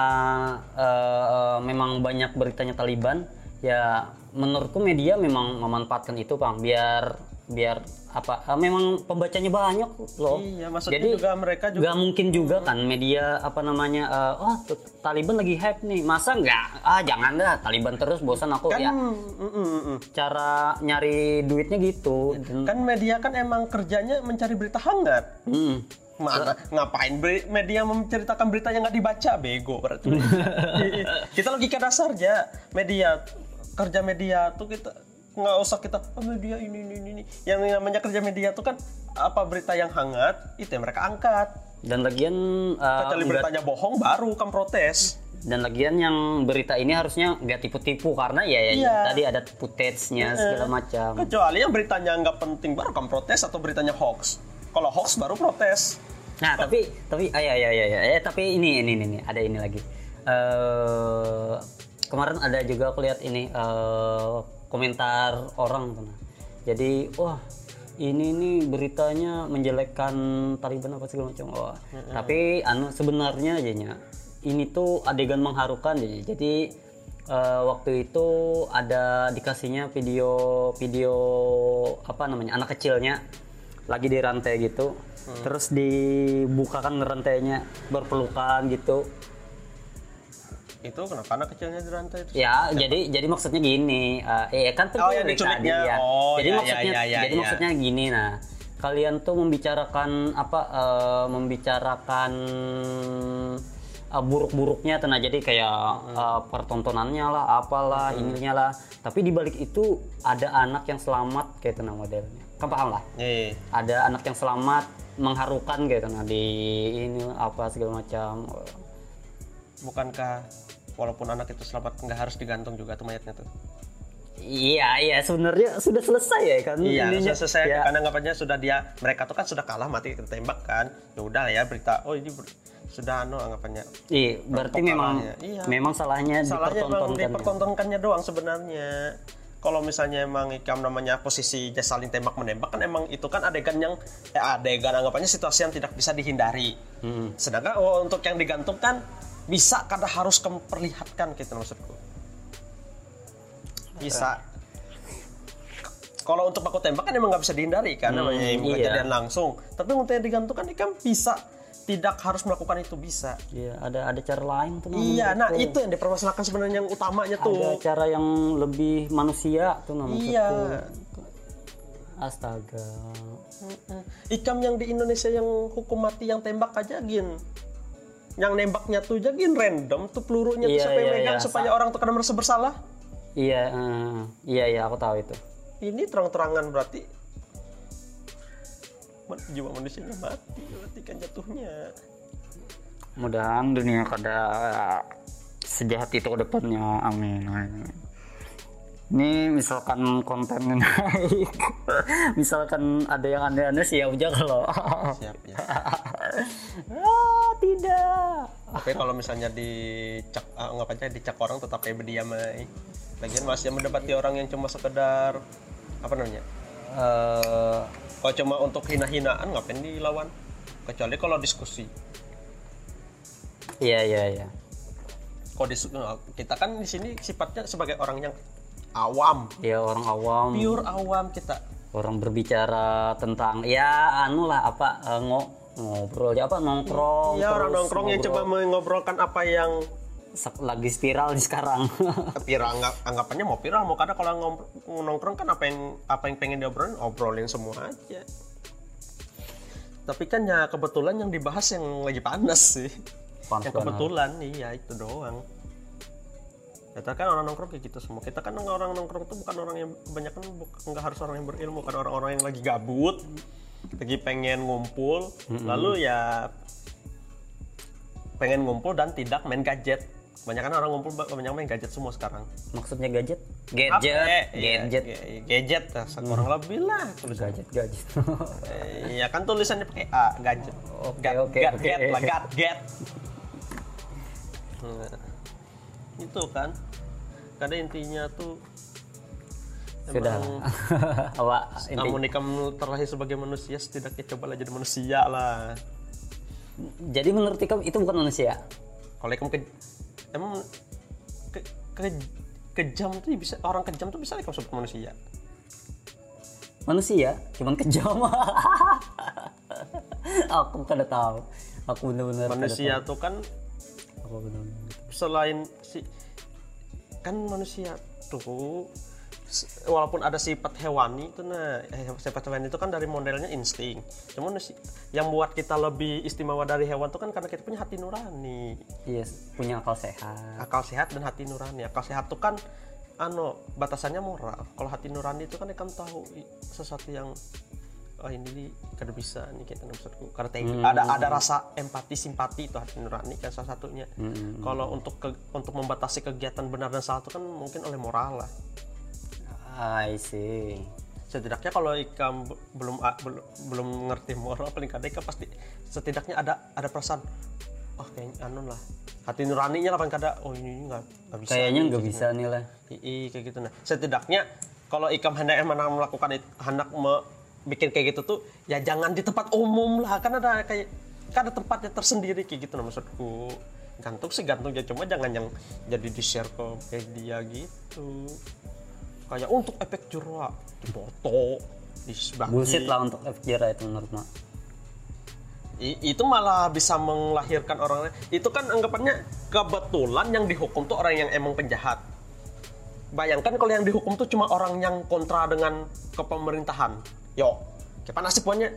eh, eh, memang banyak beritanya Taliban ya menurutku media memang memanfaatkan itu bang biar biar apa eh, memang pembacanya banyak loh. Iya, maksudnya jadi juga mereka juga nggak mungkin juga kan media apa namanya eh, oh Taliban lagi hype nih. Masa nggak? Ah jangan dah Taliban terus bosan aku kan ya. mm, mm, mm, mm. cara nyari duitnya gitu. Kan media kan emang kerjanya mencari berita hangat. Hmm. mana ngapain beri- media menceritakan berita yang nggak dibaca? Bego berarti. Kita logika dasarnya media kerja media tuh kita nggak usah kita oh, media ini ini ini ini." yang namanya kerja media tuh kan apa berita yang hangat itu yang mereka angkat dan lagian eh, kecuali beritanya bohong baru kan protes dan lagian yang berita ini harusnya nggak tipu-tipu karena ya, ya, Iya. tadi ada footage-nya segala macam. kecuali yang beritanya nggak penting baru kan protes atau beritanya hoax kalau hoax baru protes Nah tapi tapi ah, ya, ya, ya, ya. Eh, tapi ini ini ini, ini. ada ini lagi. eh kemarin ada juga aku lihat ini eh, komentar orang tuh. nah. Jadi wah ini nih beritanya menjelekkan Taliban apa segala macam. Wah. Tapi anu sebenarnya aja nya, ini tuh adegan mengharukan jadi. Jadi eh, waktu itu ada dikasihnya video video apa namanya anak kecilnya lagi di rantai gitu terus dibukakan rantainya berpelukan gitu itu kenapa? Anak kecilnya di rantai itu. Ya jadi jadi maksudnya gini eh eh, kan Oh, yang tadi ya Oh, jadi ya, ya, maksudnya ya, ya, jadi ya. maksudnya gini nah. Kalian tuh membicarakan apa eh, membicarakan eh, buruk-buruknya tenang jadi kayak eh, pertontonannya lah apalah ininya lah. Tapi di balik itu ada anak yang selamat kayak tenang modelnya. Kan paham lah? Iya. ada anak yang selamat mengharukan gitu nah di ini apa segala macam. Bukankah walaupun anak itu selamat nggak harus digantung juga tuh mayatnya tuh. Iya iya sebenarnya sudah selesai ya kan? Iya ininya. selesai. Ya, karena anggapannya sudah dia mereka tuh kan sudah kalah mati ketembak kan. Ya udah ya berita oh ini ber- sudah anu anggapannya. Iya berarti memang Iya. memang salahnya salahnya dipertontonkan ya. dipertontonkannya doang sebenarnya. Kalau misalnya emang ikam namanya posisi saling tembak menembak kan emang itu kan adegan yang eh, adegan anggapannya situasi yang tidak bisa dihindari. Hmm. sedangkan oh, untuk yang digantung kan bisa kada harus memperlihatkan gitu maksudku bisa kalau untuk baku tembak kan emang nggak bisa dihindari kan namanya iya. kejadian langsung tapi untuk yang digantungkan ini kan bisa tidak harus melakukan itu bisa Iya, ada ada cara lain tuh. namanya. iya nah itu yang dipermasalahkan sebenarnya yang utamanya ada tuh cara yang lebih manusia tuh namanya. iya Astaga. Ikam yang di Indonesia yang hukum mati yang tembak aja gin yang nembaknya tuh aja gin random tuh pelurunya tuh Iya, siapa yang iya, megang iya. supaya orang tuh kadang merasa bersalah Iya, eh, iya iya aku tahu itu. ini terang-terangan berarti jiwa manusianya mati berarti kan jatuhnya Mudahan dunia kada sejahat itu ke depannya. Amin. amin. Ini misalkan kontennya naik, misalkan ada yang aneh-aneh sih ya udah kalau. siap ya ah, tidak. tapi kalau misalnya dicak ah, anggap aja dicak orang tetap kayak berdiam ay. lagian masih mendapati orang yang cuma sekedar apa namanya Eh, kalau cuma untuk hina-hinaan ngapain dilawan kecuali kalau diskusi iya iya iya. kalau dis- kita kan di sini sifatnya sebagai orang yang awam Ya orang awam, pure awam kita orang berbicara tentang ya anu lah apa eh, ngo- ngobrol ya apa nongkrong. ya orang nongkrong yang coba mengobrolkan apa yang lagi viral di sekarang. viral anggap, anggapannya mau viral mau kadang kalau nongkrong kan apa yang apa yang pengen diobrolin obrolin semua aja tapi kan ya kebetulan yang dibahas yang lagi panas sih Panas yang banget. kebetulan iya itu doang Kita kan orang nongkrong kayak gitu semua. Kita kan orang nongkrong tuh bukan orang yang kebanyakan bukan nggak harus orang yang berilmu, kan orang-orang yang lagi gabut, lagi pengen ngumpul, lalu ya pengen ngumpul dan tidak main gadget. Kebanyakan orang ngumpul kebanyakan main gadget semua sekarang. Maksudnya gadget? Gadget, iya, gadget, ga- gadget, nah, kurang lebih lah tulisan. gadget, gadget. Iya kan tulisannya pakai A, gadget. Oke, oke, gad- oke. Get lah, gad, get. Nah, itu kan. Karena intinya tuh Sudah. inti? namun kamu terlahir sebagai manusia setidaknya cobalah jadi manusia lah. Jadi menurut kamu itu bukan manusia? Kalau kamu ke, emang ke, ke, kejam tuh bisa orang kejam tuh bisa kamu sebut manusia. Manusia, cuman kejam. aku kada tahu. Aku benar-benar Manusia tuh kan. Aku benar-benar. selain si kan manusia tuh walaupun ada sifat hewani itu nah eh, sifat hewani itu kan dari modelnya insting. Cuman yang buat kita lebih istimewa dari hewan tuh kan karena kita punya hati nurani. Iya, punya akal sehat. akal sehat dan hati nurani. Akal sehat tuh kan ano batasannya moral. Kalau hati nurani itu kan kamu tahu sesuatu yang oh ini nih kada bisa nih kayak maksudku. Karena tegi- ada ada rasa empati simpati itu hati nurani kan salah satunya. Kalau untuk ke- untuk membatasi kegiatan benar dan salah itu kan mungkin oleh moral lah I see. setidaknya kalau ikam be- belum a- belum belum ngerti moral paling kada ikam pasti setidaknya ada ada perasaan oh kayaknya anu lah hati nuraninya lah paling kada oh ini nggak bisa Kayaknya nggak kayak bisa nih lah. Iya kayak gitu nah. Setidaknya kalau ikam hendak emang melakukan itu, hendak me- bikin kayak gitu tuh ya jangan di tempat umum lah kan ada kayak kan ada tempatnya tersendiri kayak gitu nah maksudku. Gantung sih gantung ya cuma jangan yang jadi di share ke media gitu. Kayak untuk efek jerah foto di Bullshit lah untuk efek jerah itu menurut Mak. I- itu malah bisa melahirkan orang lain. Itu kan anggapannya kebetulan yang dihukum tuh orang yang emang penjahat. Bayangkan kalau yang dihukum tuh cuma orang yang kontra dengan kepemerintahan. Yo, kayak nasibnya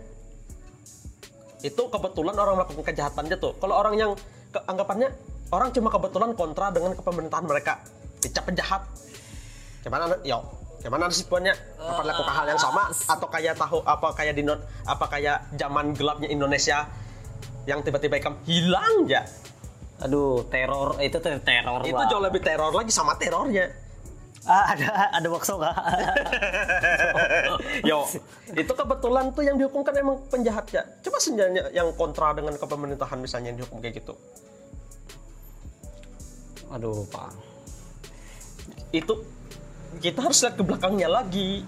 itu kebetulan orang melakukan kejahatannya tuh. Kalau orang yang ke- anggapannya orang cuma kebetulan kontra dengan kepemerintahan mereka, dicap penjahat. Gimana yo? Gimana nasibnya? Apa lakukan hal yang sama atau kayak tahu apa kayak di not- apa kayak zaman gelapnya Indonesia yang tiba-tiba ikam hilang ya? Aduh, teror itu tuh teror Itu lah. jauh lebih teror lagi sama terornya. Ah, ada ada bakso nggak? Yo, itu kebetulan tuh yang dihukum kan emang penjahat ya. Coba sebenarnya yang kontra dengan kepemerintahan misalnya yang dihukum kayak gitu. Aduh, Pak. Itu kita harus lihat ke belakangnya lagi.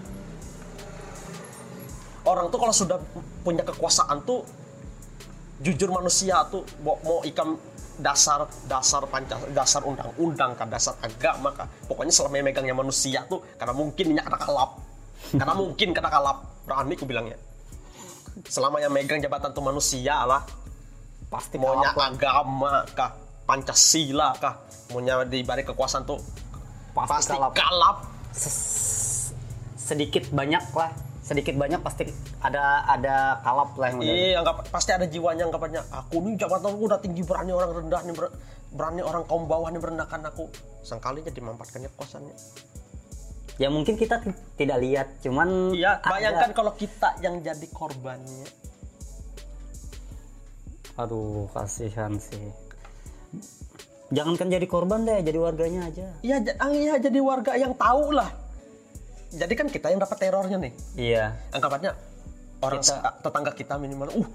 Orang tuh kalau sudah punya kekuasaan tuh jujur manusia tuh mau, mau ikam dasar dasar pancas dasar undang-undang kan dasar agama kah. Pokoknya selama yang megangnya manusia tuh karena mungkin minyak ada kalap. Karena mungkin karena kalap. Berani aku bilangnya. Selama yang megang jabatan tuh manusia lah. Pasti maunya kalap agama kah pancasila kah. Maunya di balik kekuasaan tuh Pasti pasti, kalap. kalap. Sedikit banyak lah sedikit banyak pasti ada ada kalap lah yang Iya, anggap pasti ada jiwanya anggapannya. Aku nih jabatan aku udah tinggi berani orang rendah nih ber- berani orang kaum bawah nih merendahkan aku. Sangkali jadi memanfaatkannya kekuasaannya. ya mungkin kita ti- tidak lihat cuman Iya, ada- bayangkan kalau kita yang jadi korbannya. aduh kasihan sih jangankan jadi korban deh jadi warganya aja Iya, ah, iya jadi warga yang tahu lah. Jadi kan kita yang dapat terornya nih. iya Anggapannya orang Kita- tetangga kita minimal, uh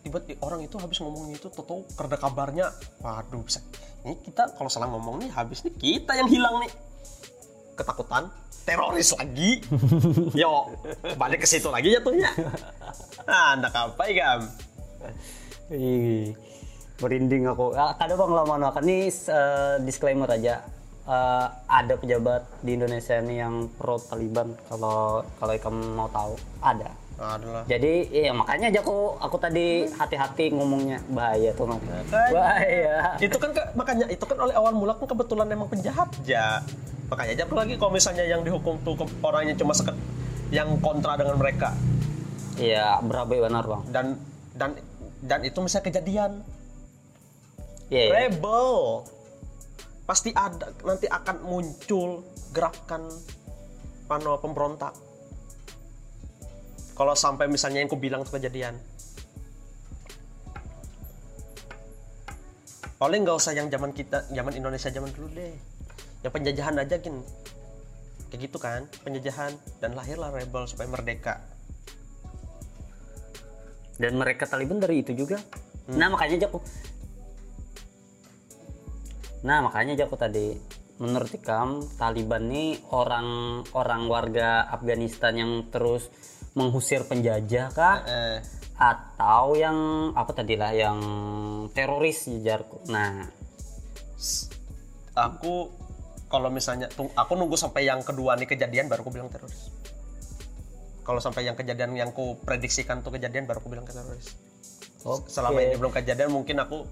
tiba-tiba orang itu habis ngomong itu, toto kerja kabarnya, waduh bisa. Ini kita kalau salah ngomong nih habis nih kita yang hilang nih. Ketakutan, teroris lagi. Yo, balik ke situ lagi jatuhnya. Nah, anda apa ya, Gam? Merinding aku. Ah, Kada bang lama akan ini eh, disclaimer aja. Eh, ada pejabat di Indonesia ini yang pro Taliban. Kalau kalau kamu mau tahu, ada. Adalah. Jadi ya makanya aja aku aku tadi hati-hati ngomongnya bahaya tuh. Makanya. Bahaya. itu kan ke- makanya itu kan oleh awal mula kan kebetulan emang penjahat ya makanya aja apalagi kalau misalnya yang dihukum tuh orangnya cuma seket yang kontra dengan mereka Iya, berabe benar bang. dan dan dan itu misalnya kejadian Iya. rebel. Pasti ada nanti akan muncul gerakan pano pemberontak. Kalau sampai misalnya yang ku bilang itu kejadian. Paling nggak usah yang zaman kita zaman Indonesia zaman dulu deh. Yang penjajahan aja gin. Kayak gitu kan penjajahan. Dan lahirlah rebel supaya merdeka. Dan mereka Taliban dari itu juga. Nah makanya aja aku. Nah makanya aja aku tadi menurut Ikam Taliban nih orang orang warga Afghanistan yang terus mengusir penjajah kah? eh, Atau yang apa tadi lah yang teroris jarku. Nah aku kalau misalnya tung- aku nunggu sampai yang kedua nih kejadian baru aku bilang teroris kalau sampai yang kejadian yang ku prediksikan tuh kejadian baru aku bilang ke teroris Oke. selama ini belum kejadian mungkin aku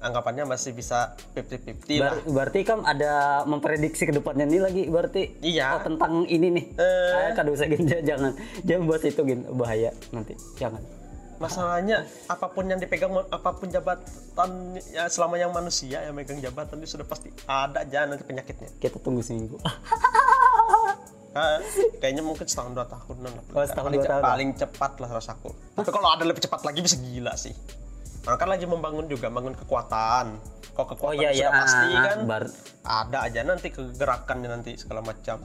anggapannya masih bisa 50-50 lah ber- berarti Kam ada memprediksi ke depannya nih lagi berarti Iya. oh, tentang ini nih. Eh. Saya kado saya gini, jangan jangan bahas itu gin bahaya nanti jangan. masalahnya apa pun yang dipegang apa pun jabatan ya selama yang manusia yang megang jabatan itu sudah pasti ada aja nanti penyakitnya Kita tunggu seminggu. Ah, kayaknya mungkin setahun dua tahun lah Oh, setahun, paling, dua tahun. paling cepat lah rasaku tapi kalau ada lebih cepat lagi bisa gila sih orang kan lagi membangun juga bangun kekuatan. Oh kekuatan iya sudah iya. pasti ah, kan? bar- ada aja nanti kegerakannya nanti segala macam.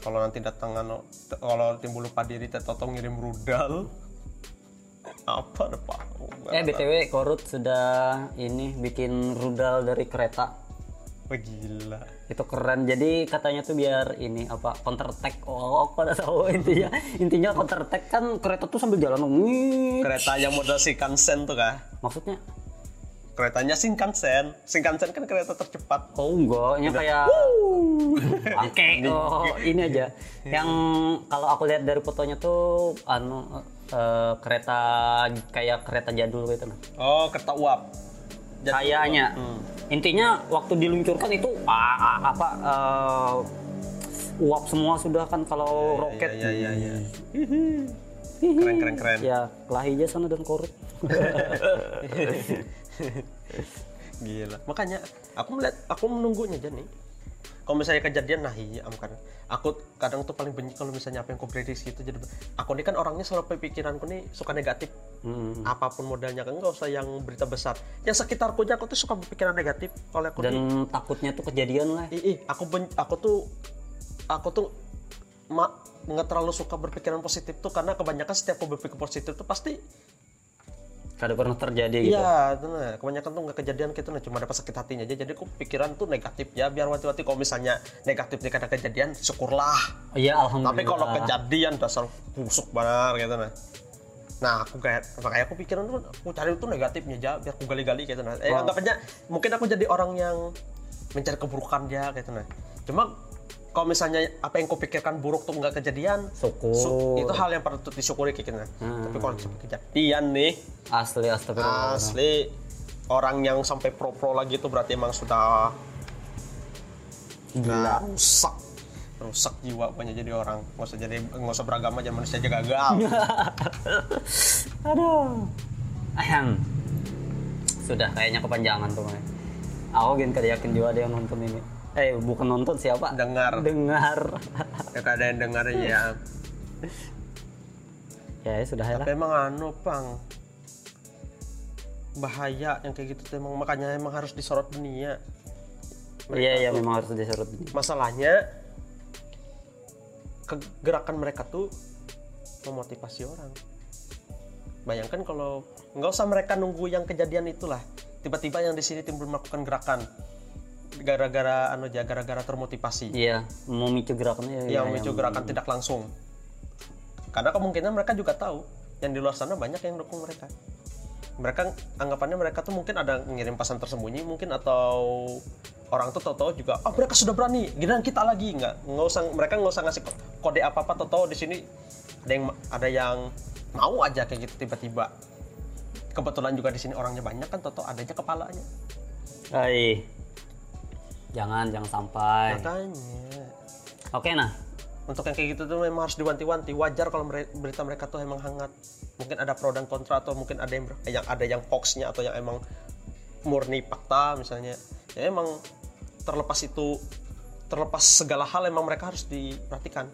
Kalau nanti datang ano kalau timbul lupa diri toto ngirim rudal. Apa ada pak? Eh btw Korut sudah ini bikin rudal dari kereta. Wah, gila Itu keren. Jadi katanya tuh biar ini apa counter attack. Oh, aku pada tahu intinya. Intinya counter attack kan kereta tuh sambil jalan. Wih. kereta yang model Shinkansen tuh kah Maksudnya keretanya Shinkansen Shinkansen kan kereta tercepat Oh enggak, ini kayak bangke. Oh, ini aja. Yang kalau aku lihat dari fotonya tuh anu eh, kereta kayak kereta jadul gitu nah. oh kereta uap Kayaknya. Hmm. Intinya waktu diluncurkan itu ah, apa eh, uap semua sudah kan kalau roket. Iya, iya, iya, keren keren keren Ya, kelahi aja sana dan korut. Gila. Makanya aku melihat aku menunggunya aja nih. Kalau misalnya kejadian nah iya am kan. Aku kadang tuh paling benci kalau misalnya apa yang aku prediksi itu jadi aku ini kan orangnya selalu pikiranku nih suka negatif. Hmm. Apa pun modelnya kan enggak usah yang berita besar. Yang sekitarku aja aku tuh suka berpikiran negatif. Kalau aku nih, Dan takutnya tuh kejadian lah. ih, ih, aku ben- aku tuh aku tuh ma nggak terlalu suka berpikiran positif tuh karena kebanyakan setiap aku berpikir positif tuh pasti Kada pernah terjadi gitu. Iya, nah. kebanyakan tuh nggak kejadian gitu nah, cuma dapat sakit hatinya aja. Jadi aku pikiran tuh negatif ya, biar waktu-waktu kalau misalnya negatif nih karena kejadian, syukurlah. Iya, alhamdulillah. Tapi kalau kejadian dasar busuk benar gitu nah. Nah, aku kayak makanya aku pikiran tuh aku cari tuh negatifnya aja biar aku gali-gali gitu nah. Eh, anggapannya mungkin aku jadi orang yang mencari keburukan dia gitu nah. Cuma kalau misalnya apa yang kau pikirkan buruk tuh nggak kejadian Syukur. su- itu hal yang patut disyukuri kayak gitu nah. tapi kalau kejadian nih Asli astagfirullah. asli orang yang sampai pro pro lagi itu berarti emang sudah Gila. rusak rusak jiwa punya jadi orang nggak usah jadi nggak usah beragama aja manusia aja gagal Aduh. Ahem. Sudah kayaknya kepanjangan tuh. Aku gini yakin juga ada yang nonton ini. Eh, bukan nonton siapa? dengar. Dengar. ya ada yang dengar ya. Ya, ya sudah ya tapi emang anu pang. Bahaya yang kayak gitu tuh emang. Makanya emang harus disorot dunia. Iya, iya memang harus disorot. masalahnya kegerakan mereka tuh memotivasi orang. Bayangkan kalau nggak usah mereka nunggu yang kejadian itulah. Tiba-tiba yang di sini timbul melakukan gerakan gara-gara anu aja gara-gara termotivasi. Iya, memicu gerakannya ya, yang memicu gerakan tidak langsung. Karena kemungkinan mereka juga tahu yang di luar sana banyak yang dukung mereka. Mereka anggapannya mereka tuh mungkin ada ngirim pesan tersembunyi mungkin atau orang tuh tahu-tahu juga oh mereka sudah berani giliran kita lagi. Nggak nggak usah mereka nggak usah ngasih kode apa apa tahu-tahu di sini ada yang ada yang mau aja kayak gitu tiba-tiba. Kebetulan juga di sini orangnya banyak kan tahu-tahu adanya kepalanya. Hai. Jangan, jangan sampai. makanya. Oke, nah. untuk yang kayak gitu tuh memang harus diwanti-wanti. Wajar kalau berita mereka tuh emang hangat. Mungkin ada pro dan kontra atau mungkin ada yang ber- yang ada yang hoaxnya atau yang emang murni fakta misalnya. Ya emang terlepas itu terlepas segala hal emang mereka harus diperhatikan.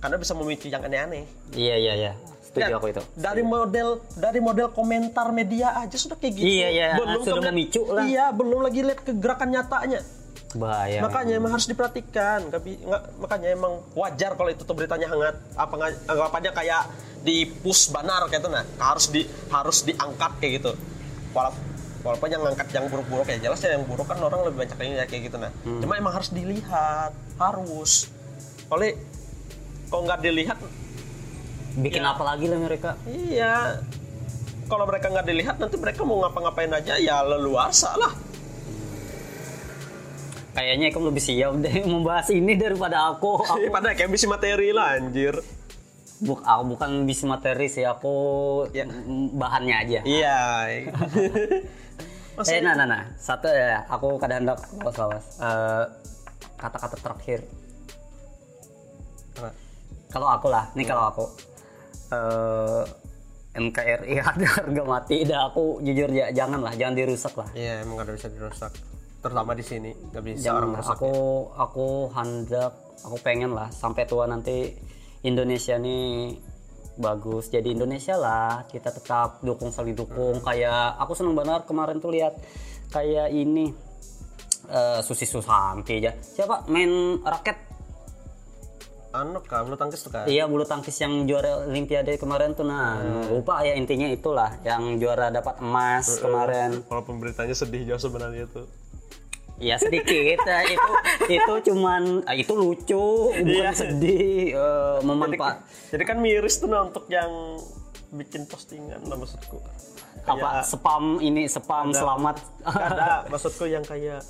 Karena bisa memicu yang aneh-aneh. Iya, iya, iya. Setuju aku itu. dari model dari model komentar media aja sudah kayak gitu. Iya, iya, sudah keliat- memicu lah. iya belum lagi lihat kegerakan nyatanya. Bahaya. makanya emang harus diperhatikan. Nggak makanya emang wajar kalau itu tuh beritanya hangat. Apa anggapannya kayak di push banar kayak itu nah. Harus di harus diangkat kayak gitu. Walaupun walaupun yang ngangkat yang buruk-buruk ya jelas ya yang buruk kan orang lebih banyak yang kayak gitu nah. Hmm. cuma emang harus dilihat harus. Oleh kalau nggak dilihat Bikin apa lagi lah mereka? iya kalau mereka nggak dilihat nanti mereka mau ngapa-ngapain aja ya leluasa lah Kayaknya kamu lebih siap deh membahas ini daripada aku. Aku pada kayak bisi materi lah anjir Buk, aku bukan bis materi sih, aku Ya. bahannya aja. iya Eh, nah, nah, nah. Satu ya, aku kadang hendak awas, awas. Eh, kata-kata terakhir. Kalau aku lah, nih kalau aku. Eh NKRI ada harga mati, dah aku jujur ya, jangan lah, jangan dirusak lah. Iya, emang gak bisa dirusak. Terutama di sini, nggak bisa Jangan orang rusak. Aku, aku hendak, aku pengen lah sampai tua nanti Indonesia nih bagus. Jadi Indonesia lah, kita tetap dukung saling dukung. Kayak aku seneng banget kemarin tuh lihat kayak ini eh Susi Susanti aja. Siapa main raket? Anu kan, bulu tangkis tuh kan. Iya bulu tangkis yang juara Olimpiade kemarin tuh nah lupa ya intinya itulah yang juara dapat emas kemarin. Walaupun beritanya sedih jauh sebenarnya tuh. Ya sedikit ya, itu itu cuman ah, itu lucu bukan sedih eh, memanfaat Jadi kan miris tuh nah untuk yang bikin postingan lah maksudku. apa spam ini spam selamat Ada maksudku yang kayak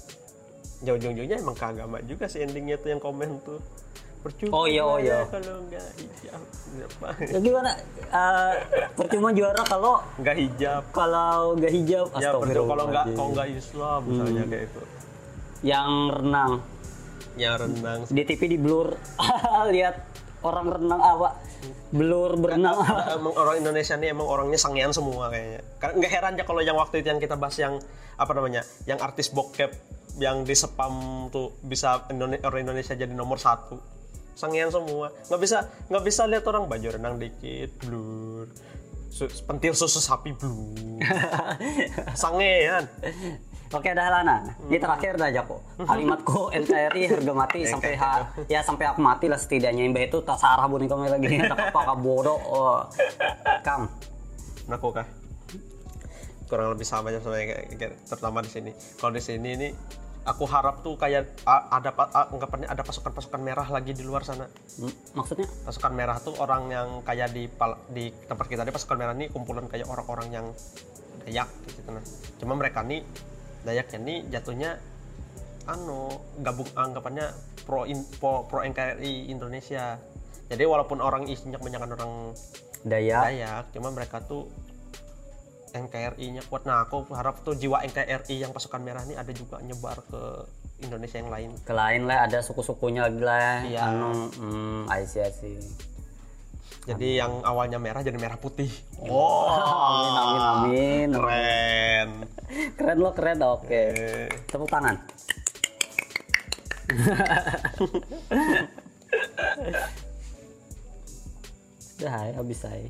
jauh-jauhnya emang ke agama juga sih endingnya tuh yang komen tuh. Percuma Oh iya, oh iya. ya kalau nggak hijab. Ya, gimana Eh, percuma juara kalau Nggak hijab. kalau nggak hijab Ya percuma kalau nggak kalau nggak Islam misalnya kayak itu. yang renang Yang renang di TV di blur lihat orang renang apa blur berenang emang orang Indonesia nih emang orangnya sangean semua kayaknya. Karena nggak heran ya kalau yang waktu itu yang kita bahas yang apa namanya, yang artis bokep yang di spam tuh bisa Indone- orang Indonesia jadi nomor satu. Sangean semua. Nggak bisa nggak bisa lihat orang baju renang dikit, blur. Su- pentil susu sapi blur. sangean. Oke dah Lana, ini terakhir dah Jako. Kalimatku NKRI harga mati sampai ha, ya sampai aku mati lah setidaknya. Mbak itu tak sarah buni kami lagi. Tak apa bodoh. Oh. Kam. Aku kah? Kurang lebih sama aja sama kayak- terutama di sini. Kalau di sini ini aku harap tuh kayak ada anggapannya ada pasukan-pasukan merah lagi di luar sana. M- Maksudnya? pasukan merah tuh orang yang kayak di di tempat kita di pasukan merah ini kumpulan kayak orang-orang yang Dayak gitu nah. Cuma mereka nih Dayaknya nih jatuhnya anu gabung anggapannya pro in, pro, pro NKRI Indonesia jadi walaupun orang isinya kebanyakan orang Dayak Dayak cuma mereka tuh NKRI-nya kuat. Nah aku harap tuh jiwa NKRI yang pasukan merah ini ada juga nyebar ke Indonesia yang lain. Ke lain lah ada suku-sukunya lagi lah. Iya. anu hmm, I see, I see. jadi yang awalnya merah jadi merah putih. Oh amin amin amin. Keren. Keren lo keren. Oke. Eh, tepuk tangan. Udah, habis saya.